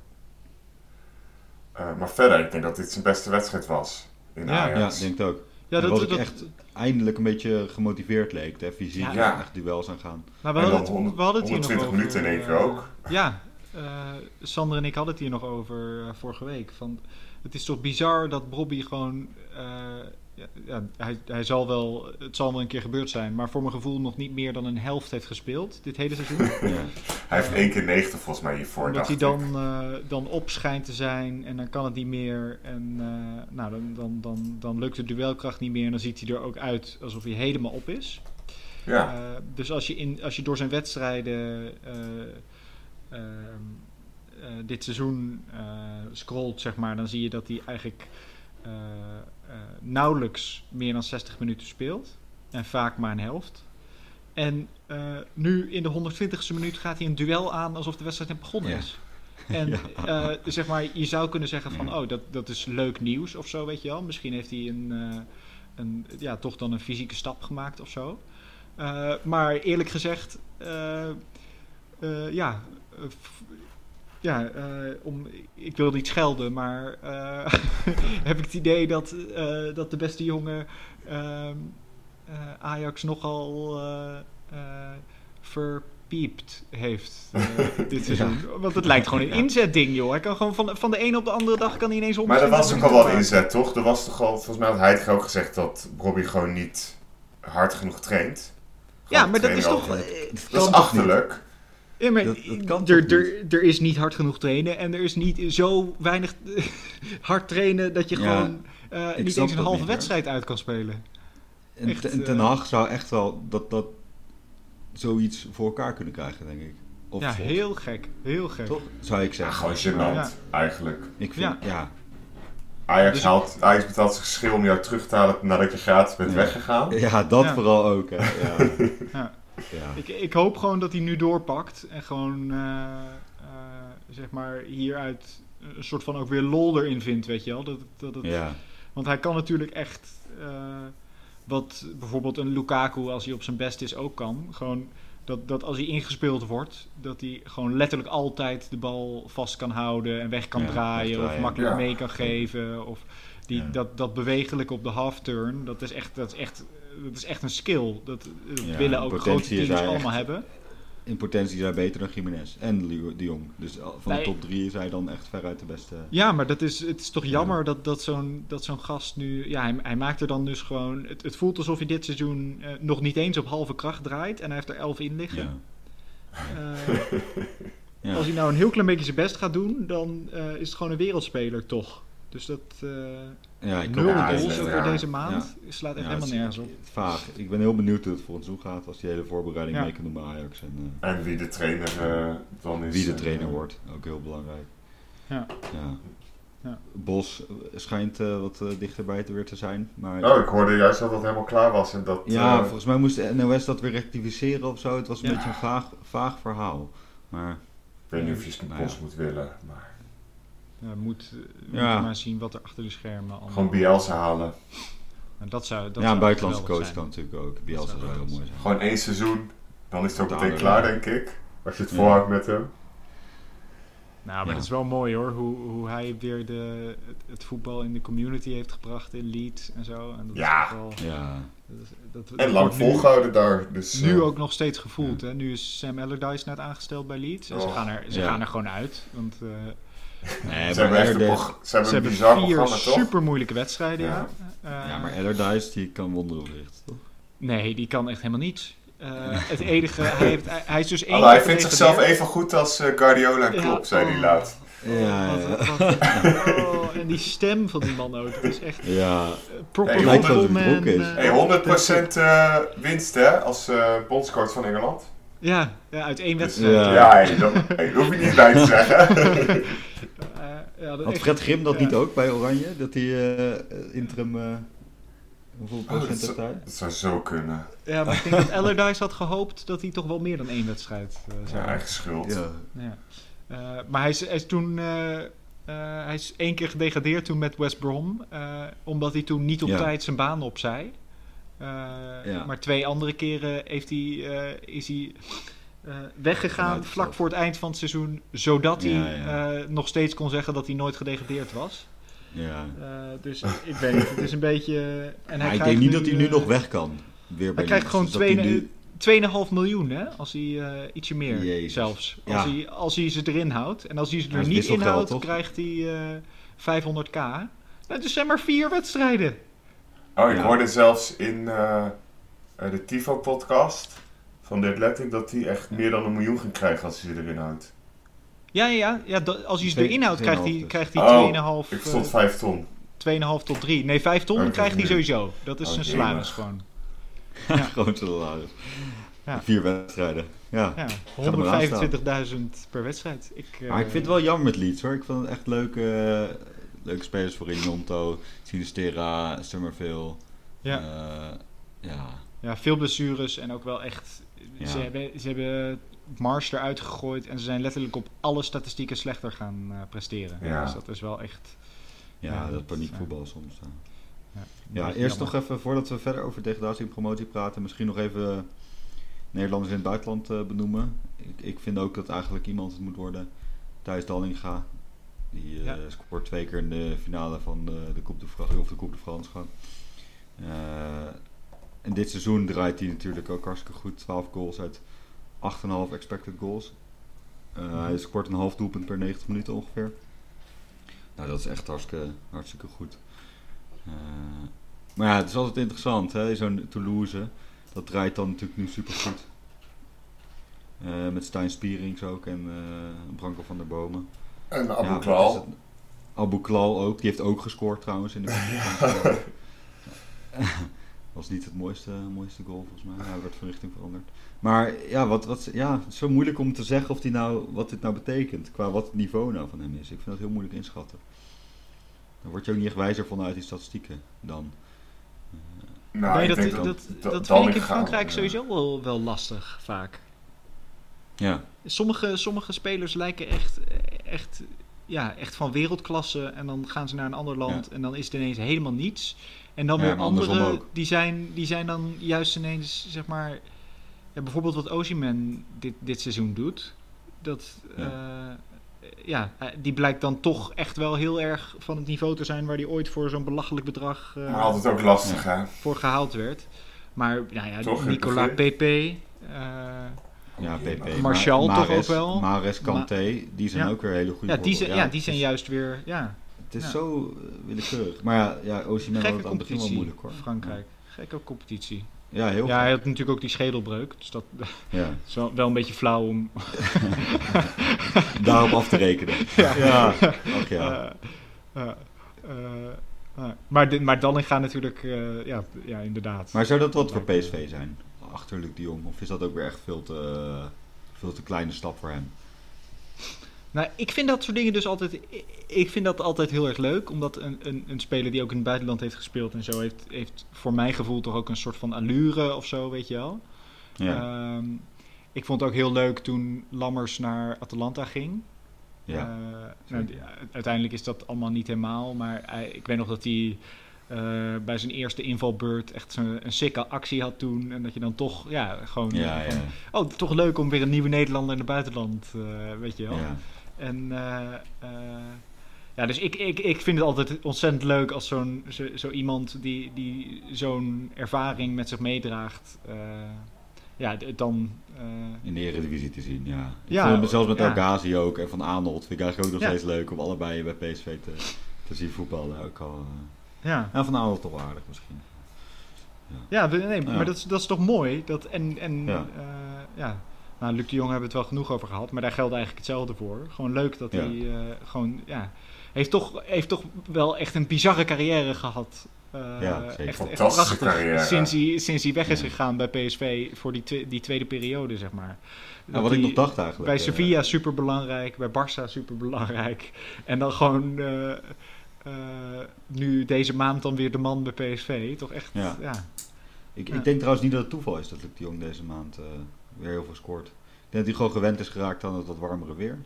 Eh, maar verder, ik denk dat dit zijn beste wedstrijd was in Ja. Ja, Ajax. ik denk het ook. Ja, dat, dat, ik echt eindelijk een beetje gemotiveerd leek. De fysiek, Ja. Ja. echt duels aan gaan. maar we En hadden, het, 100 we hadden het hier nog 120 over. minuten in één keer eh, ook. Ja, eh, Sander en ik hadden het hier nog over eh, vorige week. Van, het is toch bizar dat Bobby gewoon... eh, ja, ja, hij, hij zal wel, het zal wel een keer gebeurd zijn, maar voor mijn gevoel nog niet meer dan een helft heeft gespeeld dit hele seizoen. Ja. Hij heeft één keer 90 volgens mij hiervoor, Omdat hij dan, eh, dan op schijnt te zijn en dan kan het niet meer. En eh, nou, dan, dan, dan, dan lukt de duelkracht niet meer en dan ziet hij er ook uit alsof hij helemaal op is. Ja, Eh, dus als je, in, als je door zijn wedstrijden eh, ehm, eh, dit seizoen eh, scrolt, zeg maar, dan zie je dat hij eigenlijk nauwelijks meer dan 60 minuten speelt. En vaak maar een helft. En eh, nu in de 120ste minuut gaat hij een duel aan alsof de wedstrijd net begonnen Ja. is. En Ja. eh, zeg maar, je zou kunnen zeggen van, oh, dat, dat is leuk nieuws of zo, weet je wel. Misschien heeft hij een, eh, een, ja, toch dan een fysieke stap gemaakt of zo. Eh, maar eerlijk gezegd, eh, eh, ja, eh, ja eh, om, ik wil niet schelden, maar eh, heb ik het idee dat, eh, dat de beste jongen ehm, eh, Ajax nogal verpiept heeft dit seizoen. Want het lijkt gewoon een inzetding, joh. Hij kan gewoon van, van de ene op de andere dag kan hij ineens om. maar er was ook al wel inzet, toch? Er was toch al, volgens mij had Heidegger ook gezegd dat Robbie gewoon niet hard genoeg traint. Ja, maar dat is toch... Dat is achterlijk. Ja, maar Dat- dat kan er, er, er is niet hard genoeg trainen en er is niet zo weinig hard trainen dat je Ja, gewoon eh, niet eens een halve niet, hoor. wedstrijd uit kan spelen. En Echt, ten, eh, ten Hag zou echt wel dat, dat zoiets voor elkaar kunnen krijgen, denk ik. Of ja, heel gek. Heel gek. Toch? Zou ik zeggen. gewoon gênant, Ja. eigenlijk. Ik vind, Ja. ja. Ajax, Dus- haalt, Ajax betaalt zijn geschil om jou terug te halen nadat je gratis bent Ja. weggegaan. Ja, dat Ja. vooral ook. Hè. Ja. Ja. Ik, ik hoop gewoon dat hij nu doorpakt en gewoon, eh, eh, zeg maar, hieruit een soort van ook weer lol erin vindt, weet je wel. Dat, dat, ja. Want hij kan natuurlijk echt, eh, wat bijvoorbeeld een Lukaku, als hij op zijn best is, ook kan. Gewoon dat, dat als hij ingespeeld wordt, dat hij gewoon letterlijk altijd de bal vast kan houden en weg kan Ja, draaien of makkelijk Ja. mee kan geven. Of die, Ja. dat, dat bewegelijk op de half-turn, dat is echt, dat is echt, dat is echt een skill. Dat, dat Ja, willen ook grote teams allemaal echt- hebben. In potentie is hij beter dan Jiménez en de Jong. Dus van Nee. de top drie is hij dan echt veruit de beste. Ja, maar dat is, het is toch Ja. jammer dat, dat zo'n dat zo'n gast nu... Ja, hij, hij maakt er dan dus gewoon... Het, het voelt alsof hij dit seizoen eh, nog niet eens op halve kracht draait. En hij heeft er elf in liggen. Ja. Eh, Ja. Als hij nou een heel klein beetje zijn best gaat doen, dan eh, is het gewoon een wereldspeler toch. Dus dat eh ja, ik nul het goals over deze maand slaat echt Ja, helemaal het nergens op. Vaag. Ik ben heel benieuwd hoe het voor ons toe gaat als die hele voorbereiding Ja. mee kan doen bij Ajax. En eh, En wie de trainer eh, dan is. wie de eh, trainer wordt, ook heel belangrijk. Ja. Ja. Ja. Bos schijnt eh, wat dichterbij te weer te zijn. Maar Oh, ik hoorde juist dat dat helemaal klaar was en dat... ja, volgens mij moest de NOS dat weer rectificeren of zo. Het was een Ja. beetje een vaag, vaag verhaal. Maar ik weet niet of je Nou Bos ja. moet willen, maar... Ja, moet, uh, Ja. moeten maar zien wat er achter de schermen allemaal... Gewoon Bielsa halen. En dat zou, dat ja, een buitenlandse coach kan natuurlijk ook. Bielsa zou zou heel mooi zijn. Gewoon één seizoen, dan is het ook Met meteen klaar, denk ik. Als je het Ja. volhoudt met hem. Nou, maar Ja. dat is wel mooi hoor, hoe, hoe hij weer de, het, het voetbal in de community heeft gebracht in Leeds en zo. En dat is Ja. toch wel, Ja, dat is- dat, dat En lang nu- volgehouden daar. Dus, Nu eh, ook nog steeds gevoeld. Hè? Nu is Sam Allardyce net aangesteld bij Leeds. En ze, gaan er, ze Ja. gaan er gewoon uit. Want eh, nee, Ze hebben echt een, ze hebben ze een hebben bizar vier super moeilijke wedstrijden. Ja. Ja. Eh, ja, maar Allardyce die kan wonderen verrichten, toch? Nee, die kan echt helemaal niets. Eh, het enige, hij, heeft, hij, is dus één hij vindt zichzelf even goed als eh, Guardiola en Ja, Klopp, zei hij oh. laatst. Ja, ja, Wat- wat- oh, en die stem van die man ook. Het is echt ja. eh, proper Hey, lijkt wel football dat hij man, dronken is. eh, Hey, 100% eh, winst hè, als eh bondscoach van Engeland. Ja, ja, uit één wedstrijd. Ja. ja, hey, dat, hey, hoef je niet bij te zeggen. Eh, ja, dat Had Fred Grim dat ja. niet ook bij Oranje? Dat hij eh, interim... eh, hoeveel Oh, procent dat, heeft zou, hij? dat zou zo kunnen. Ja, maar ik denk dat Allardyce had gehoopt dat hij toch wel meer dan één wedstrijd eh, zou Ja, eigen schuld. Ja. Ja. Eh, maar hij is, hij is toen. hij is één keer gedegradeerd toen met West Brom. eh, omdat hij toen niet op Ja. tijd zijn baan opzij. Eh, Ja. Maar twee andere keren heeft hij, eh, is hij eh, weggegaan vlak voor het eind van het seizoen. Zodat hij Ja, nog steeds kon zeggen dat hij nooit gedegradeerd was. ja. Dus ik weet niet, het is een beetje... En Maar ik denk niet dat hij nu nog weg kan. Weer Hij krijgt gewoon Dus dat hij twee- nu- 2,5 miljoen, hè? Als hij ietsje meer Jezus. zelfs. Ja. Als, hij, als hij ze erin houdt. En als hij ze er niet inhoudt, toch? krijgt hij eh 500k. Dat is zijn maar vier wedstrijden. Oh, ik Ja. hoorde zelfs in eh, eh, de Tifo-podcast van The Athletic dat hij echt meer dan een miljoen ging krijgen als hij ze erin houdt. Ja, ja, ja. ja dat- als hij ze erin houdt, krijgt hij, 2,5 krijgt hij Oh, 2,5 Ik stond eh, 5 ton. 2,5 tot 3. Nee, 5 ton krijgt hij sowieso. Dat is Oh, zijn jemig. salaris gewoon. Gewoon salaris. Ja. Vier wedstrijden. Ja. Ja, er maar aan staan. 125.000 per wedstrijd. Ik, eh, Maar ik vind het wel jammer met Leeds hoor. Ik vond het echt leuke, eh, leuke spelers voor Ronto, Sinistera, Summerville. Ja. Eh, ja. Ja, veel blessures en ook wel echt. Ja. Ze, hebben, ze hebben Mars eruit gegooid en ze zijn letterlijk op alle statistieken slechter gaan eh, presteren. Ja. Dus dat is wel echt. Ja, Ja, dat dat- paniekvoetbal soms. Ja, Ja, eerst jammer. nog even, voordat we verder over degradatie en promotie praten, misschien nog even Nederlanders in het buitenland eh, benoemen. Ik, ik vind ook dat eigenlijk iemand het moet worden. Thijs Dallinga. Die eh, Ja. scoort twee keer in de finale van de, de Coupe de France, of de Coupe de France gewoon. Eh, en dit seizoen draait hij natuurlijk ook hartstikke goed. 12 goals uit 8,5 expected goals. Eh, Hij scoort een half doelpunt per 90 minuten ongeveer. Nou, dat is echt hartstikke, hartstikke goed. Maar ja, het is altijd interessant, hè? Zo'n Toulouse, dat draait dan natuurlijk nu super goed. met Stijn Spierings ook en Branko van der Bomen. En Abu Ja, Klal. Abu Klal ook, die heeft ook gescoord trouwens in de Was niet het mooiste, mooiste goal volgens mij. Hij werd van richting veranderd. Maar ja, wat, wat, ja, het is zo moeilijk om te zeggen of die nou, wat dit nou betekent. Qua wat het niveau nou van hem is. Ik vind dat heel moeilijk inschatten. Daar word je ook niet echt wijzer van uit die statistieken dan. Nou, nee, dat, dat, dat, Da- vind ik in Frankrijk ja. sowieso wel, wel lastig vaak. Ja, Sommige, sommige spelers lijken echt, echt, ja, echt van wereldklasse. En dan gaan ze naar een ander land en dan is het ineens helemaal niets. En dan Ja, weer anderen, ook. die zijn, die zijn dan juist ineens, zeg maar... Ja, bijvoorbeeld wat Osimhen dit, dit seizoen doet. Dat, Ja. eh, ja, eh, die blijkt dan toch echt wel heel erg van het niveau te zijn... waar hij ooit voor zo'n belachelijk bedrag eh, Maar altijd ook lastig, hè? voor gehaald werd. Maar nou ja, Toch, Nicolas? Pepe... ja PP. Martial Ma- toch ook wel? Mahrez, Kanté, die zijn Ja. ook weer hele goede ja, die zijn, ja, die zijn is- juist weer... Ja, Het is Ja. zo eh, willekeurig. Maar ja, ja Osimhen had het aan het begin wel moeilijk hoor. Frankrijk. Gekke competitie. Ja, heel Ja, hij had natuurlijk ook die schedelbreuk. Dus dat Ja. is wel, wel een beetje flauw om... Daarop af te rekenen. Ja. Ach ja. Eh, eh, maar, de, maar Dallinga natuurlijk... eh, ja, ja, inderdaad. Maar zou dat wat voor PSV zijn? Achter Luc de Jong? Of is dat ook weer echt veel te, veel te kleine stap voor hem? Nou, ik vind dat soort dingen dus altijd. ik- vind dat altijd heel erg leuk. Omdat een, een, een speler die ook in het buitenland heeft gespeeld en zo heeft, heeft voor mijn gevoel toch ook een soort van allure of zo, weet je wel. Ja, Ehm, ik vond het ook heel leuk toen Lammers naar Atalanta ging. ja. Eh, nou, uiteindelijk is dat allemaal niet helemaal. Maar hij- ik weet nog dat hij eh, bij zijn eerste invalbeurt echt zo'n- een sikke actie had toen. En dat je dan toch, ja, gewoon. ja, van, ja, Oh, toch leuk om weer een nieuwe Nederlander in het buitenland, eh, weet je wel. ja. En eh, eh, ja, dus ik, ik, ik vind het altijd ontzettend leuk als zo'n zo, zo iemand die, die zo'n ervaring met zich meedraagt. eh, ja, dan. eh, in de Eredivisie te zien, ja. Ik Ja, het zelfs met ja. El Ghazi ook en Van Aanholt vind ik eigenlijk ook nog steeds leuk om allebei bij PSV te, te zien voetballen. Ook al, eh. Ja, ja, Van Aanholt toch wel aardig misschien. ja, we- nee, Ja. maar dat is, dat is toch mooi. Dat, en en Ja. ja. ja. Nou, Luc de Jong hebben we het wel genoeg over gehad, maar daar geldt eigenlijk hetzelfde voor. Gewoon leuk dat Ja. hij eh, gewoon, ja, heeft toch, heeft toch wel echt een bizarre carrière gehad. Eh, Ja, zeker. Echt, echt Fantastische prachtig. carrière. Sinds hij, sinds hij weg is Ja. gegaan bij PSV voor die, die tweede periode, zeg maar. Ja, wat ik nog dacht eigenlijk. Bij eh, Sevilla super belangrijk, bij Barça super belangrijk. En dan gewoon eh, eh, nu deze maand dan weer de man bij PSV. Toch echt, Ja. ja. Ik, Ja. ik denk trouwens niet dat het toeval is dat Luc de Jong deze maand eh, weer heel veel scoort. Ik denk dat hij gewoon gewend is geraakt aan het wat warmere weer.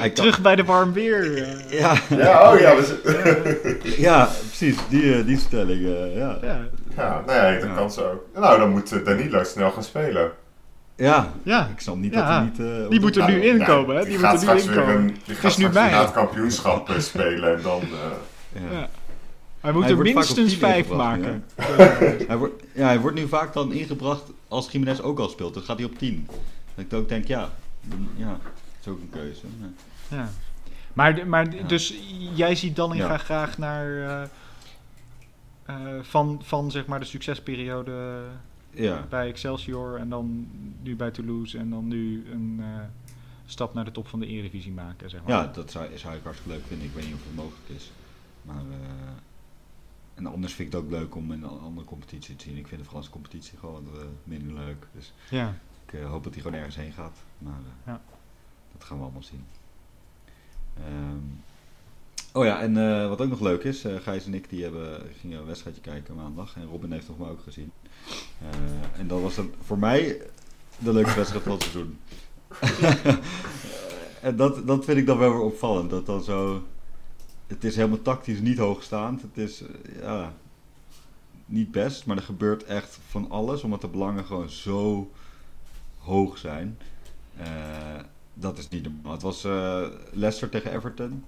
Hij kan- Terug bij de warm weer. eh. Ja, Ja, oh ja, ja, precies. Die, eh, die stelling. eh, ja. ja. ja, nee, dat Ja. kan zo. Nou, dan moet eh, Danilo snel gaan spelen. Ja, ja. ik snap niet Ja. dat hij niet... eh, Die moet er nu Nou, inkomen, hè? Die, Die gaat moeten nu inkomen. een, die is gaat nu na het kampioenschap spelen en dan... eh, Ja. Ja. Hij moet Hij er minstens tien vijf maken. Hij, wordt, ja, hij wordt nu vaak dan ingebracht als Jiménez ook al speelt. Dan gaat hij op 10. Dat ik ook denk, ja, dan- ja dat is ook een keuze. Ja. Ja. Maar, maar dus jij ziet dan Ja. graag, graag naar eh, eh, van, van zeg maar de succesperiode Ja. bij Excelsior en dan nu bij Toulouse en dan nu een eh, stap naar de top van de Eredivisie maken, zeg maar. Ja, dat zou, zou ik hartstikke leuk vinden. Ik weet niet of het mogelijk is. Maar, eh, en anders vind ik het ook leuk om in een andere competitie te zien. Ik vind de Franse competitie gewoon eh, minder leuk. Dus Ja. ik hoop dat hij gewoon ergens heen gaat. Maar Ja. dat gaan we allemaal zien. Ehm, oh ja, en wat ook nog leuk is, eh Gijs en ik die hebben, gingen een wedstrijdje kijken maandag. En Robin heeft nog maar ook gezien. Eh, en dat was dan voor mij de leukste wedstrijd van het seizoen. en dat, dat vind ik dan wel weer opvallend. Dat dan zo. Het is helemaal tactisch niet hoogstaand. Het is eh, ja, niet best, maar er gebeurt echt van alles. Omdat de belangen gewoon zo hoog zijn. Eh, dat is niet normaal. Het was eh, Leicester tegen Everton.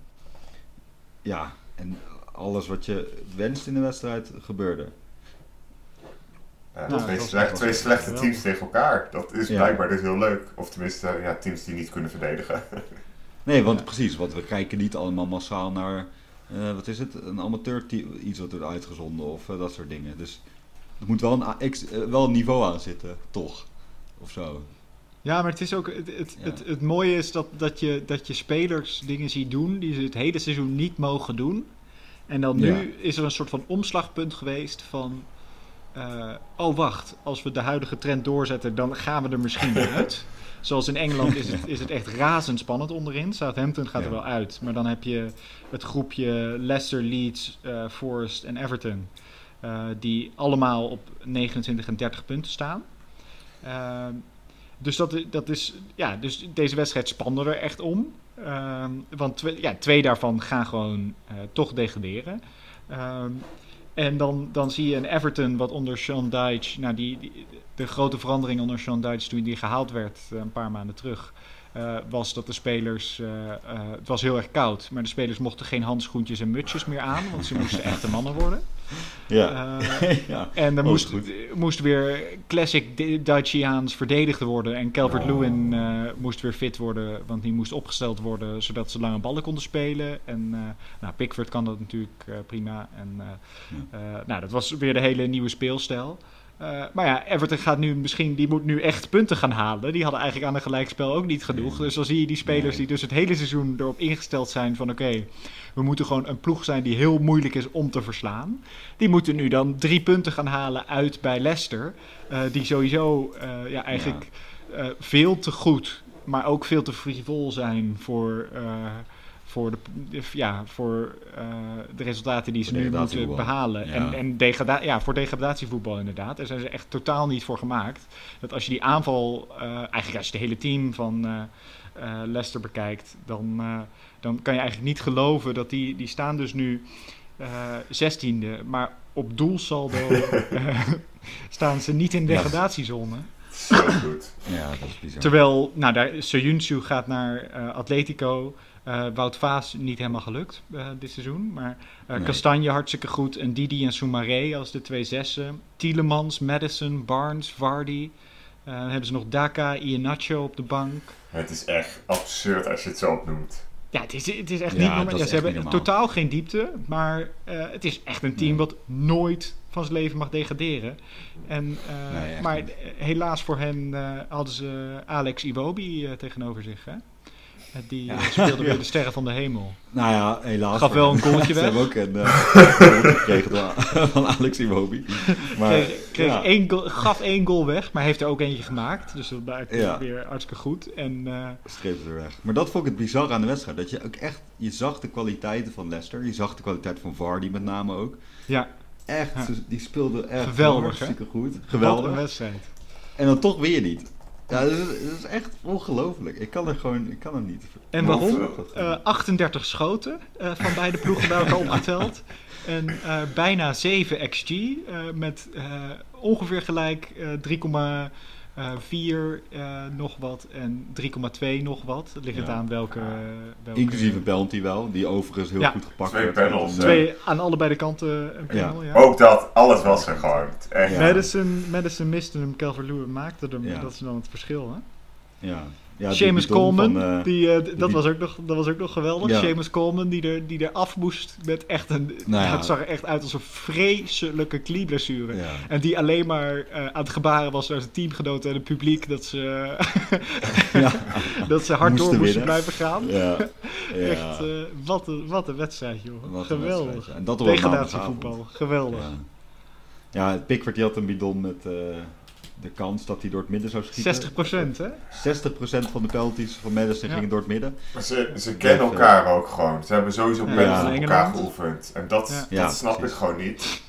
Ja, en alles wat je wenst in de wedstrijd gebeurde. Ja, Nou, twee, slecht- twee slechte teams tegen elkaar. Dat is Ja. blijkbaar dus heel leuk. Of tenminste, ja, teams die niet kunnen verdedigen. Nee, want Ja. precies, want we kijken niet allemaal massaal naar, eh, wat is het, een amateur iets wat wordt uitgezonden of eh, dat soort dingen. Dus er moet wel een, ex- eh, wel een niveau aan zitten, toch? Of zo. Ja, maar het is ook. Het, het, Ja. het, het mooie is dat, dat, je, dat je spelers dingen ziet doen die ze het hele seizoen niet mogen doen. En dan nu Ja. is er een soort van omslagpunt geweest van. Eh, oh, wacht, als we de huidige trend doorzetten, dan gaan we er misschien uit. Zoals in Engeland is het, is het echt razendspannend onderin. Southampton gaat er wel uit. Maar dan heb je het groepje Leicester, Leeds, eh, Forest en Everton. eh, die allemaal op 29 en 30 punten staan. Dus, dat, dat is, ja, dus deze wedstrijd spande er echt om. Want twee, ja, twee daarvan gaan gewoon toch degraderen. En dan, dan zie je een Everton wat onder Sean Dyche... Nou, die, die- de grote verandering onder Sean Dyche toen die gehaald werd eh, een paar maanden terug... eh, was dat de spelers... eh, het was heel erg koud, maar de spelers mochten geen handschoentjes en mutsjes meer aan... want ze moesten echte mannen worden. Ja. Eh, ja. en er Oh, moest, moest weer classic Daciaans verdedigd worden. En Calvert-Lewin eh, moest weer fit worden, want die moest opgesteld worden zodat ze lange ballen konden spelen. En eh, nou, Pickford kan dat natuurlijk prima. En, nou, dat was weer de hele nieuwe speelstijl. Eh, maar ja, Everton gaat nu misschien, die moet nu echt punten gaan halen. Die hadden eigenlijk aan een gelijkspel ook niet genoeg. Nee. Dus dan zie je die spelers Nee. die dus het hele seizoen erop ingesteld zijn van oké, we moeten gewoon een ploeg zijn die heel moeilijk is om te verslaan. Die moeten nu dan drie punten gaan halen uit bij Leicester. eh, die sowieso eh, ja, eigenlijk veel te goed maar ook veel te frivol zijn voor, voor, de, ja, voor eh, de resultaten die ze Voor nu moeten behalen. Ja. En, en degrada ja, voor degradatievoetbal inderdaad. Daar zijn ze echt totaal niet voor gemaakt. Dat als je die aanval, eh, eigenlijk als je het hele team van eh, eh, Leicester bekijkt, dan, eh, dan kan je eigenlijk niet geloven dat die, die staan dus nu eh zestiende, maar op doelsaldo staan ze niet in de degradatiezone. Zo goed. Ja, dat is bizar. Terwijl, nou, daar, Soyuncu gaat naar eh, Atletico. Eh, Wout Vaas niet helemaal gelukt eh, dit seizoen. Maar eh Nee. Castanje hartstikke goed. En Didi en Soumaré als de twee zessen. Tielemans, Madison, Barnes, Vardy. Eh, dan hebben ze nog Daka, Iheanacho op de bank. Het is echt absurd als je het zo opnoemt. Ja, het is, het is echt Ja, niet normaal. Ja, ze echt hebben normaal. totaal geen diepte. Maar eh, het is echt een team Nee. wat nooit van zijn leven mag degraderen. En, eh, Nee, maar niet. helaas voor hen eh, hadden ze Alex Iwobi tegenover zich. Hè? Eh, Die Ja. speelde weer de sterren van de hemel. Nou ja, helaas. Gaf wel een goaltje Ze weg. hebben ook een door- van Alex Iwobi. Maar, kreeg, kreeg ja. één goal- gaf één goal weg, maar heeft er ook eentje gemaakt. Dus dat blijkt Ja. weer hartstikke goed. En eh, streep het er weg. Maar dat vond ik het bizar aan de wedstrijd. Dat je ook echt, je zag de kwaliteiten van Leicester. Je zag de kwaliteit van Vardy met name ook. ja, Echt, Ja. ze- die speelde echt Geweldig, hartstikke goed. wat een Geweldig. wedstrijd. En dan toch je niet. Ja, dat is, is echt ongelooflijk. Ik kan er gewoon, ik kan er niet. En waarom? Uh, eh, 38 schoten uh, van beide ploegen bij elkaar opgeteld. En uh, bijna 7 XG met ongeveer gelijk 3, eh, 4 eh, nog wat en 3,2 nog wat. Ligt het aan welke, welke... Inclusief een penalty wel, die overigens heel goed gepakt Twee werd. Panels, eh, Twee aan allebei de kanten een panel, ja. Ook dat, alles was er Ja. Madison, Madison miste hem, Calvert-Lewin maakte hem. Dat is dan het verschil, hè? Ja. Ja, Seamus Coleman, van, eh, die, eh, dat, die- was ook nog, dat was ook nog geweldig. Ja. Seamus Coleman, die er, die er af moest met echt een... Nou ja. Het zag er echt uit als een vreselijke knieblessure. ja. En die alleen maar eh, aan het gebaren was naar zijn teamgenoten en het publiek... dat ze, dat ze hard door Moesten winnen. blijven gaan. Echt, wat, een, wat een wedstrijd, joh. Wat Geweldig. wedstrijd. En dat een Degradatievoetbal, geweldig. Ja. Pickford die had een bidon met de kans dat hij door het midden zou schieten. 60 procent, hè? 60% van de penalties van Madison Ja. gingen door het midden. Maar Ze, ze kennen elkaar ook gewoon. Ze hebben sowieso Ja, panels van op elkaar geoefend. En dat, Ja. dat Ja, snap precies. ik gewoon niet.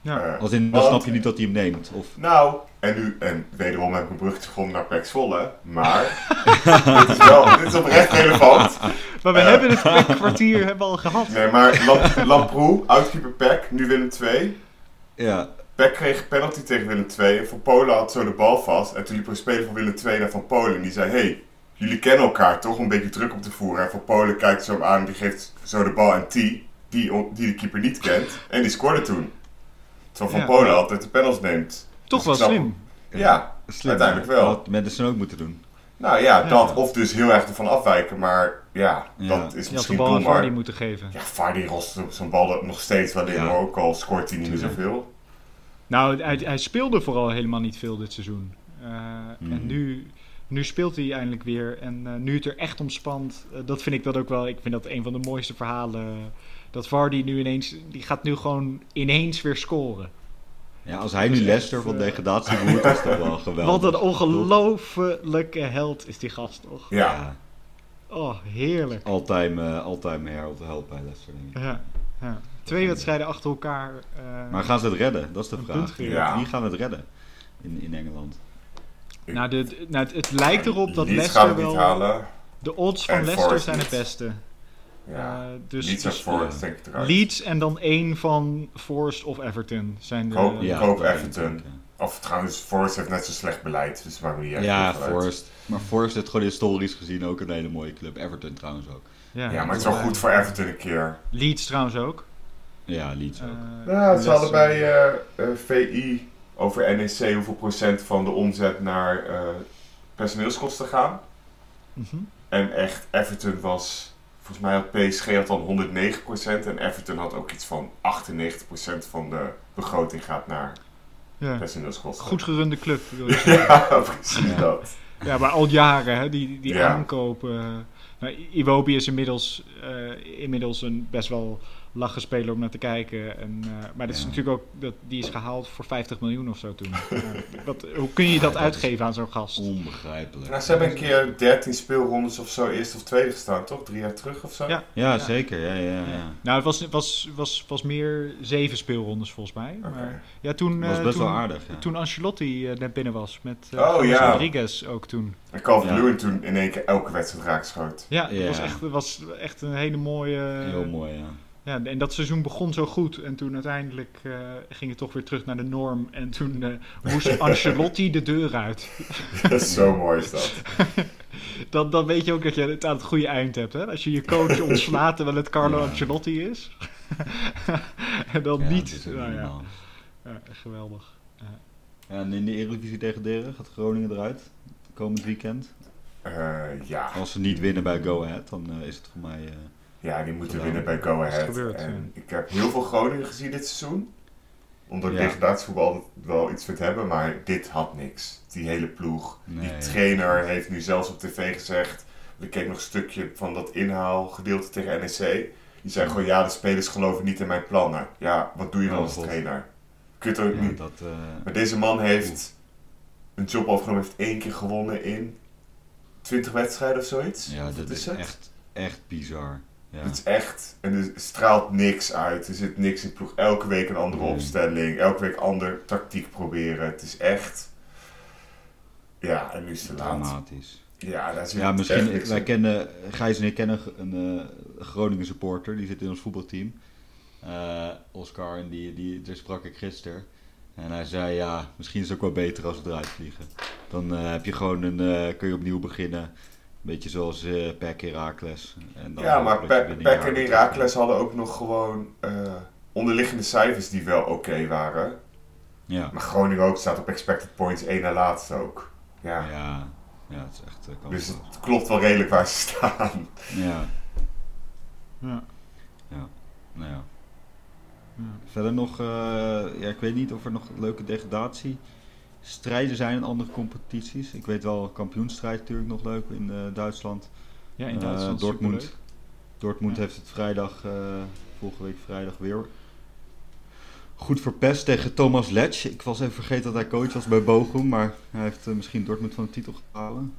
Ja. Eh, Als in, dan Want- snap je niet dat hij hem neemt. Of, Nou, en nu, en wederom heb ik een brug gevonden naar Pax Volle, maar dit is wel, dit is oprecht relevant. Maar we Eh. hebben het kwartier hebben we al gehad. Nee, maar Lam- Lamproe, outkeeper Peck, nu Willem 2. ja, Peck kreeg een penalty tegen Willem 2 en Van Polen had zo de bal vast. En toen liep er een speler van Willem 2 naar Van Polen en die zei, hey, jullie kennen elkaar toch, om een beetje druk op te voeren. En Van Polen kijkt zo hem aan en die geeft zo de bal aan T, die, die de keeper niet kent. En die scoorde toen. Terwijl Van Ja. Polen altijd de panels neemt. Toch Dus wel snap- slim. Ja, slim. Uiteindelijk wel. Dat had Madison ook moeten doen. nou ja, Ja. dat of dus heel erg ervan afwijken, maar ja, Ja. dat is Je had de misschien bal aan moeten geven. Ja, Vardy rost zo'n bal nog steeds wel in, Ja. ook al scoort hij niet meer zoveel. Nou, hij, hij speelde vooral helemaal niet veel dit seizoen. Eh, Mhm. En nu, nu speelt hij eindelijk weer. En eh, nu het er echt om spant, eh, dat vind ik dat ook wel. Ik vind dat een van de mooiste verhalen. Dat Vardy nu ineens, die gaat nu gewoon ineens weer scoren. Ja, als hij nu Leicester van degradatie moet, is dat wel geweldig. Wat een ongelofelijke held is die gast toch? Ja, Oh, heerlijk. Uh, all-time Herald help bij Leicester. Ja, ja. Twee wedstrijden achter elkaar. eh, Maar gaan ze het redden? Dat is de vraag. Ja. Wie gaan het redden in, in Engeland? nou, de, de- nou, het, het lijkt erop dat Leeds gaat Leicester het niet wel... halen. De odds van Leicester zijn het beste. Ja. Eh, dus Leeds en dus Forest ja. denk ik eruit. Leeds en dan één van Forest of Everton zijn de... Koop- Ja, koop dat denk Everton. ik, Of trouwens, Forest heeft net zo slecht beleid, dus het maakt me niet Ja, echt ja heel veel uit. Forest. Maar Forest heeft gewoon historisch gezien ook een hele mooie club. Everton trouwens ook. Ja, maar het is wel goed voor Everton een keer. Leeds trouwens ook. Ja, Leeds ook. Ja, het is Leicester- allebei eh, eh, VI over NEC hoeveel procent van de omzet naar eh, personeelskosten gaan. Mhm. En echt, Everton was, volgens mij had PSG had dan 109% en Everton had ook iets van 98% van de begroting gaat naar Ja. personeelskosten. Goed gerunde club. wil je zeggen. Ja, precies Ja. dat. Ja, maar al jaren, hè, die, die Ja. aankopen. Nou, Iwobi is inmiddels, eh, inmiddels een best wel lachen speler om naar te kijken. En, eh, maar dat is natuurlijk ook, dat, die is gehaald voor 50 miljoen of zo toen. Wat, hoe kun je dat uitgeven aan zo'n gast? Onbegrijpelijk. Nou, ze hebben een keer 13 speelrondes of zo, eerste of tweede gestaan, toch? Drie jaar terug of zo? Ja. Ja, zeker. Ja, ja, ja. Nou, het was, was, was, was meer zeven speelrondes volgens mij. Maar, ja, toen, Dat was eh, best toen, wel aardig. Ja. toen Ancelotti eh, net binnen was met eh Oh. Rodriguez ook toen. En Calvin Ja. Lewin toen in één keer elke wedstrijd raakschoot. Ja, dat Ja. was, echt, was echt een hele mooie... Heel mooi, ja. Ja, en dat seizoen begon zo goed. En toen uiteindelijk eh, ging het toch weer terug naar de norm. En toen eh, moest Ancelotti de deur uit. Dat is zo mooi is dat. Dan, dan weet je ook dat je het aan het goede eind hebt. Hè? Als je je coach ontslaat terwijl het Carlo Ja. Ancelotti is. en dan Ja, niet. Nou, ja. Ja, geweldig. Ja, en in de Eredivisie degraderen gaat Groningen eruit. Komend weekend. Eh, ja. Als ze niet winnen bij Go Ahead, dan is het voor mij... ja, die moeten winnen bij Go Is Ahead. gebeurd, en ik heb heel veel Groningen gezien dit seizoen. Omdat ik Ja. degradatievoetbal altijd wel iets vind hebben, maar dit had niks. Die hele ploeg. Nee. Die trainer heeft nu zelfs op tv gezegd. Ik keek nog een stukje van dat inhaalgedeelte tegen NEC. Die zei gewoon, ja, de spelers geloven niet in mijn plannen. Ja, wat doe je dan Oh, als God. trainer? Het ook ja, niet. dat, eh, Maar deze man heeft een job overgenomen, heeft één keer gewonnen in 20 wedstrijden of zoiets. ja, Of dat is het? echt, echt bizar. Ja. Het is echt, en er straalt niks uit. Er zit niks in ploeg. Elke week een andere Nee. opstelling. Elke week ander tactiek proberen. Het is echt. Ja, en nu is het. Dramatisch. Ja, daar zit Ja, echt misschien, niks wij kennen, Gijs en ik kennen een eh, Groningen supporter, die zit in ons voetbalteam. Eh, Oscar, en die, die, daar sprak ik gisteren. En hij zei, ja, misschien is het ook wel beter als we eruit vliegen. Dan eh, heb je gewoon een, kun je opnieuw beginnen. Beetje zoals eh Pek Herakles. En dan Ja, maar Pe- Peck en Herakles hadden ook nog gewoon eh, onderliggende cijfers die wel oké waren. Ja, Maar Groningen ook staat op expected points één na laatste ook. Ja. ja, ja, het is echt uh, Dus het klopt wel redelijk waar ze staan. Ja, Ja. nou ja. Ja. Verder nog, eh, ja, ik weet niet of er nog leuke degradatie strijden zijn in andere competities. Ik weet wel, kampioenstrijd natuurlijk nog leuk in eh, Duitsland. Ja, in Eh, Duitsland Dortmund, superleuk. Dortmund Ja. heeft het vrijdag, eh, volgende week vrijdag weer goed verpest tegen Thomas Letch. Ik was even vergeten dat hij coach was bij Bochum, maar hij heeft misschien Dortmund van de titel gehouden.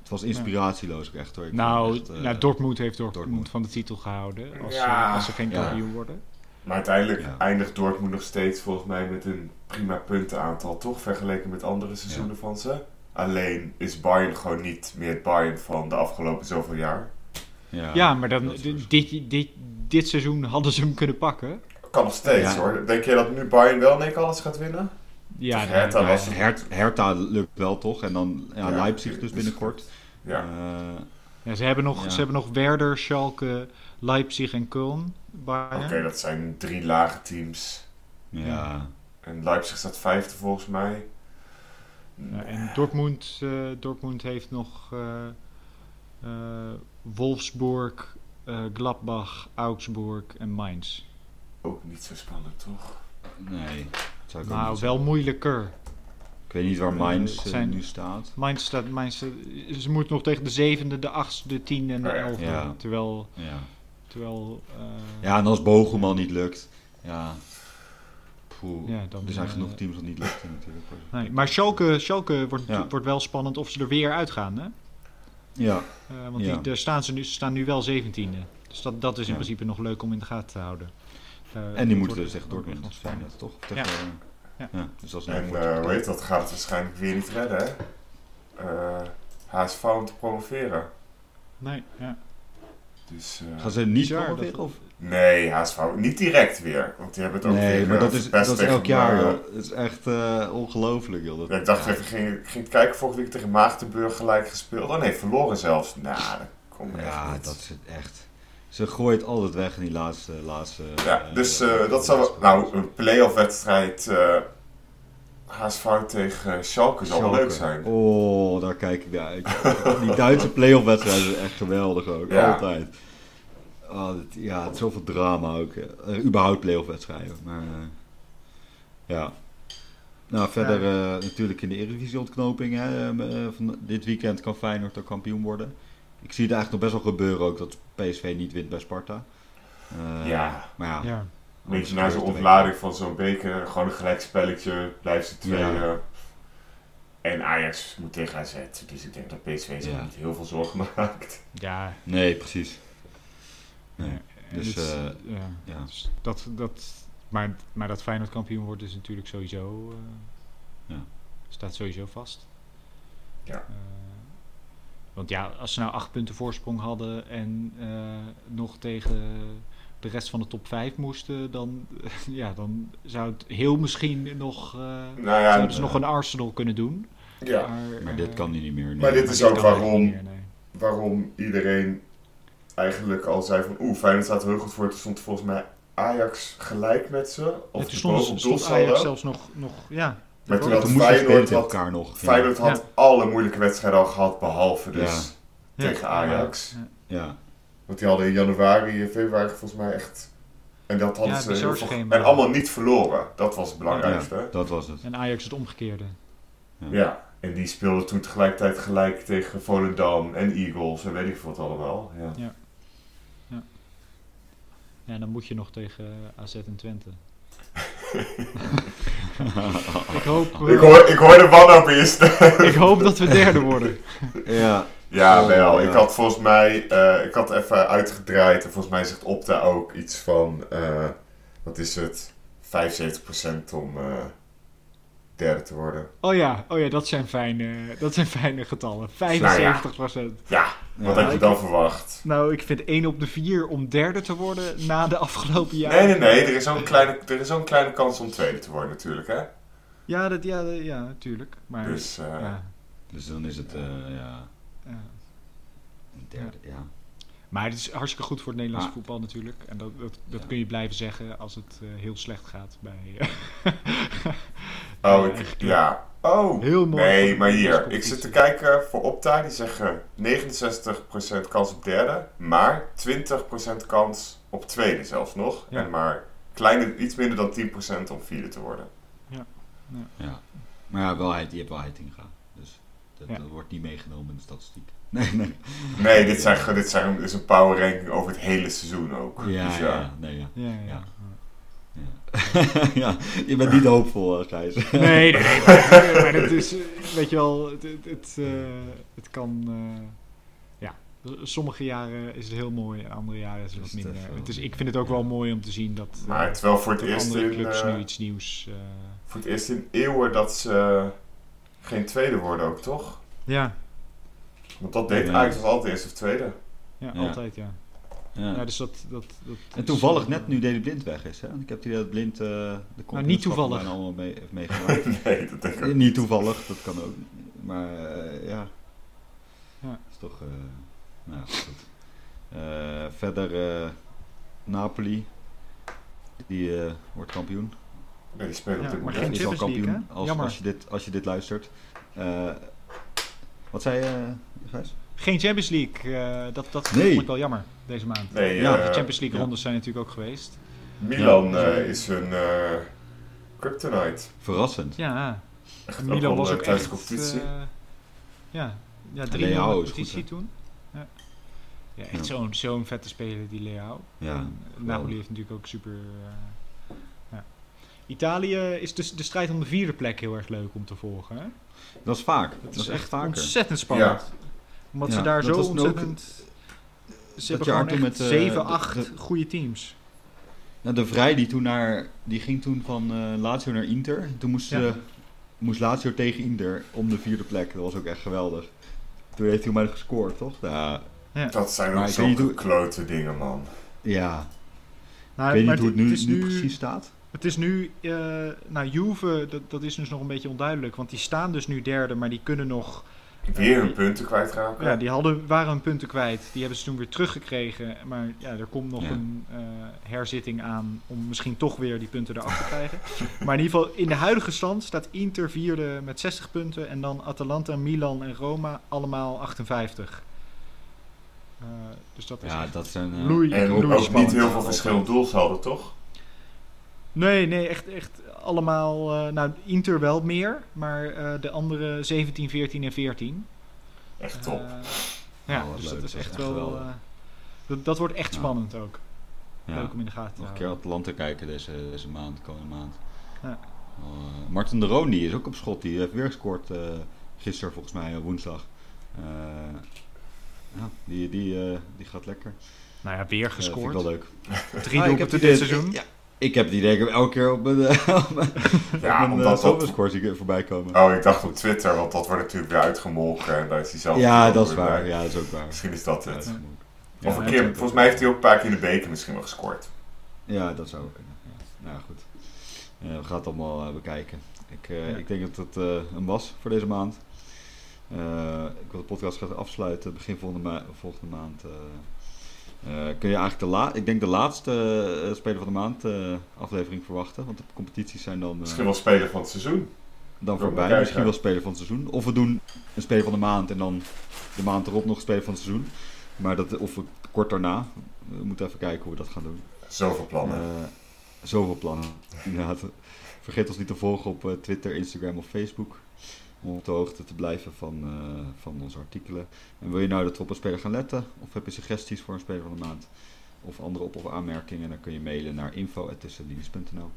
Het was inspiratieloos ook echt hoor. Ik Nou, echt, eh, nou, Dortmund heeft Dortmund, Dortmund. van de titel gehouden. Als, Ja. als ze geen Ja. kampioen worden. Maar uiteindelijk Ja. eindigt Dortmund nog steeds volgens mij met een prima puntenaantal, toch? Vergeleken met andere seizoenen van ze. Alleen is Bayern gewoon niet meer het Bayern van de afgelopen zoveel jaar. ja, Ja, maar dan, is dit, dit, dit, seizoen hadden ze hem kunnen pakken. Kan nog steeds Ja. hoor. Denk je dat nu Bayern wel in één keer alles gaat winnen? Ja, nee, Hertha was het- Her Hertha lukt wel toch? En dan ja, Ja, Leipzig dus dus- binnenkort. Ja. Eh, ja, ze, hebben nog, Ja. ze hebben nog Werder, Schalke, Leipzig en Köln. Oké, dat zijn drie lage teams. ja. En Leipzig staat vijfde volgens mij. Ja, en Dortmund, eh, Dortmund heeft nog eh, eh, Wolfsburg, Gladbach, Augsburg en Mainz. Ook niet zo spannend, toch? Nee. Nou, wel moeilijker. Ik weet niet waar Eh, Mainz eh, zijn- nu staat. Mainz staat, Mainz, eh, ze moet nog tegen de zevende, de achtste, de tiende en de ja. elfde. Ja. Terwijl, Ja. terwijl eh, ja, en als Bochum al niet lukt. Ja. Poeh. Ja, dan, er zijn genoeg teams dat niet lukt natuurlijk. nee, maar Schalke, Schalke wordt, Ja. wordt wel spannend of ze er weer uitgaan. Hè? Ja. Want Ja. die, daar staan ze nu, ze staan nu wel zeventiende. Dus dat, dat is in principe nog leuk om in de gaten te houden. En die moeten dus Dortmund. echt Dat fijn, spannend. toch? Tegen, Ja. ja. Dus dat is En eh hoe heet dat? Gaat het waarschijnlijk weer niet redden, hè? Eh HSV om te promoveren. Nee, ja. Dus, eh, Gaan ze niet Bizar, promoveren? dat- Of? Nee, HSV niet direct weer. Want die hebben het ook Nee, weer maar dat is, dat is tegen, elk jaar. Het is echt eh, ongelooflijk, joh. Dat, Ja, ik dacht even, ging, ik ging kijken vorige week tegen Maagdenburg gelijk gespeeld. Oh nee, verloren zelfs. Nou, dat komt echt Ja, niet. dat is het echt. Ze gooit altijd weg in die laatste. laatste Ja, eh, dus eh, dat zou Nou, een play-off wedstrijd eh HSV tegen Schalke zal wel Schalke. leuk zijn. Oh, daar kijk ik naar uit. die Duitse play-off wedstrijden zijn echt geweldig ook. Ja. Altijd. Oh, dit- ja, het is zoveel drama ook. Eh, überhaupt play-off wedstrijden. Maar ja. Nou, verder natuurlijk in de Eredivisie ontknoping. Hè, van dit weekend kan Feyenoord ook kampioen worden. Ik zie het eigenlijk nog best wel gebeuren ook dat PSV niet wint bij Sparta. Eh, Ja. Maar ja, Ja. Een beetje na zo'n ontlading van zo'n beker, gewoon een gelijkspelletje, blijft ze tweeën. Ja. En Ajax moet tegen AZ, dus ik denk dat PSV zich Ja. niet heel veel zorgen maakt. Ja. Nee, precies. Nee. Dus, het- eh, ja. Ja. Dus dat, dat, maar, maar dat Feyenoord kampioen wordt is natuurlijk sowieso... eh, Ja. Staat sowieso vast. Ja. Eh, want ja, als ze nou acht punten voorsprong hadden en eh, nog tegen de rest van de top 5 moesten, dan, ja, dan zou het heel misschien nog, eh Nou ja, zouden ze nog een Arsenal kunnen doen. ja. Maar, Maar eh, dit kan hij niet meer. nee. Maar dit maar is dit ook waarom- niet meer, nee. waarom iedereen eigenlijk al zei van oeh, Feyenoord staat er heel goed voor. Toen stond volgens mij Ajax gelijk met ze. Ja, Of toen de stond, stond. Ajax zelfs nog, nog ja. Maar toen dat had Feyenoord, had, elkaar nog. Ja. Feyenoord had Ja. alle moeilijke wedstrijden al gehad, behalve dus Ja. Ja. tegen Ajax. Ja. Ja. Want die hadden in januari en februari volgens mij echt... En dat hadden Ja, ze heel veel-. En allemaal niet verloren. Dat was het belangrijkste. Ja, dat was het. En Ajax het omgekeerde. Ja, en die speelden toen tegelijkertijd gelijk tegen Volendam en Eagles en weet ik wat allemaal. Ja. Ja, dan moet je nog tegen AZ en Twente. ik, hoop, Ik, hoor, ik hoor de wanhoop in je stem. ik hoop dat we derde worden. ja. Ja, Oh, wel. Ik had volgens mij, eh, ik had even uitgedraaid en volgens mij zegt Opta ook iets van, eh, wat is het, 75% om eh, derde te worden. Oh ja, oh ja dat, zijn fijne, dat zijn fijne getallen. 75 procent. Ja, wat Ja, had je ik- dan verwacht? Nou, ik vind 1 op de 4 om derde te worden na de afgelopen jaren. Nee, nee, nee, er is zo'n kleine, er is zo'n kleine kans om tweede te worden natuurlijk, hè. Ja, dat, ja, dat- ja natuurlijk. Maar Dus, eh, ja, Dus dan is het, eh, ja, ja. een derde, ja. Maar het is hartstikke goed voor het Nederlandse Ah. voetbal natuurlijk. En dat, dat, dat Ja. kun je blijven zeggen als het eh, heel slecht gaat bij... oh, Ja, ik, ja. Oh, Heel mooi nee, maar hier, ik zit te kijken voor Opta, die zeggen 69% kans op derde, maar 20% kans op tweede zelfs nog. Ja. En maar kleine, iets minder dan 10% om vierde te worden. ja. Maar ja, wel, je hebt wel Heitinga. Dus dat, Ja. dat wordt niet meegenomen in de statistiek. Nee, nee. Nee, dit, zijn, dit zijn, is een power ranking over het hele seizoen ook. Ja, Dus ja, ja. Nee, ja. Ja, ja. Ja. Je bent niet hoopvol, eh, Gijs. Nee, nee, nee. Maar, maar het is, eh, weet je wel, het, het, het, eh, het kan, eh, ja. Sommige jaren is het heel mooi en andere jaren is het wat het minder. Het is, ik vind het ook wel mooi om te zien dat, Maar terwijl voor het, eerst andere in, clubs eh, nu iets nieuws... eh, voor het eerst in eeuwen dat ze geen tweede worden ook, toch? ja, Want dat deed. Ajax als altijd eerst of tweede. ja, Ja. altijd ja. Ja. ja. Dus dat, dat, dat En toevallig eh, net nu Deli Blind weg is. Hè? Want Ik heb die dat Blind eh de Nou, niet toevallig. bijna allemaal mee, heeft meegemaakt. nee, dat denk ik ook. niet toevallig, dat kan ook. Maar eh, ja. Ja. is toch... eh nou ja, goed. Eh, verder eh, Napoli. Die eh, wordt kampioen. Nee, die spelen Ja, op dit maar moment. geen is al Champions League, kampioen hè? als, Jammer. als, je dit, als je dit luistert. Eh, wat zei je, Gijs? Geen Champions League, eh, dat, dat Nee. vond ik wel jammer deze maand. Nee, Ja, eh, de Champions League ja. rondes zijn natuurlijk ook geweest. Milan Ja. eh, is hun eh kryptonite. Verrassend. Ja, Echt Milan was eh, ook tijdens echt... competitie. eh, ja, ja 3-0 Leao goed, competitie hè? toen. Ja, ja echt Ja. zo'n zo'n vette speler, die Leao. Ja, En Napoli heeft natuurlijk ook super... eh, ja. Italië is dus de strijd om de vierde plek heel erg leuk om te volgen. Hè? Dat is vaak. Dat, Dat, is echt vaker. ontzettend spannend. Omdat Ja, ze daar zo nu ook ontzettend... Ze hebben jaar gewoon toen echt met, eh, 7, de- 8 de- goede teams. Nou, de Vrij die toen naar, die ging toen van eh Lazio naar Inter. Toen moest, Ja. ze- moest Lazio tegen Inter om de vierde plek. Dat was ook echt geweldig. Toen heeft hij maar gescoord, toch? Ja, Dat zijn ook hoe- klote dingen, man. ja. Nou, ik weet niet hoe het nu precies staat. Het is nu, eh nou Juve, dat, dat is dus nog een beetje onduidelijk. Want die staan dus nu derde, maar die kunnen nog... Weer hun punten kwijtraken. Ja, die hadden, waren hun punten kwijt. Die hebben ze toen weer teruggekregen. Maar ja, er komt nog Ja. een eh, herzitting aan om misschien toch weer die punten eraf te krijgen. maar in ieder geval, in de huidige stand staat Inter vierde met 60 punten. En dan Atalanta, Milan en Roma allemaal 58. Eh, dus dat is Ja, dat zijn... eh, Loei. En Loei ook niet heel veel verschil doelsaldo, toch? Nee, nee, echt, echt allemaal. eh, nou, Inter wel meer, maar eh, de andere 17, 14 en 14. Echt top. Eh, ja, Oh, dus leuk. dat is echt echt wel. eh, dat, dat wordt echt Ja. spannend ook. Ja. Leuk om in de gaten te Nog een keer Atlanta kijken deze, deze maand, komende maand. Ja. Eh, Martin de Roon die is ook op schot. Die heeft weer gescoord eh gisteren volgens mij, woensdag. Eh, ja, die, die, eh, die gaat lekker. Nou ja, weer vind ik gescoord. wel leuk. Drie Ah, doelpunten dit seizoen. Ja, ik heb die denk ik elke keer op mijn, eh, op mijn, Ja, op mijn omdat dat... voorbij komen. Oh, ik dacht op Twitter, want dat wordt natuurlijk weer uitgemolken. En daar is hij zelf ja, dat is waar. bij. Ja, dat is ook waar. Misschien is dat het. Of een keer, volgens mij heeft hij ook een paar keer in de beker misschien wel gescoord. Ja, dat zou ook kunnen. Ja. Nou goed. Eh, we gaan het allemaal eh, bekijken. Ik, eh, Ja. ik denk dat het eh een was voor deze maand. Eh, ik wil de podcast gaan afsluiten begin volgende, ma- volgende maand. Eh, kun je eigenlijk de, la ik denk de laatste eh, Speler van de Maand eh, aflevering verwachten? Want de competities zijn dan, Misschien wel speler van het seizoen. dan voorbij. Misschien wel Speler van het seizoen. Of we doen een Speler van de Maand en dan de maand erop nog Speler van het seizoen. Maar dat, of we kort daarna. We moeten even kijken hoe we dat gaan doen. Zoveel plannen. Zoveel plannen, inderdaad. Vergeet ons niet te volgen op Twitter, Instagram of Facebook. Om op de hoogte te blijven van, eh, van onze artikelen. En wil je nou dat we op gaan letten? Of heb je suggesties voor een speler van de maand? Of andere op- of aanmerkingen? Dan kun je mailen naar info.tussenlinies.nl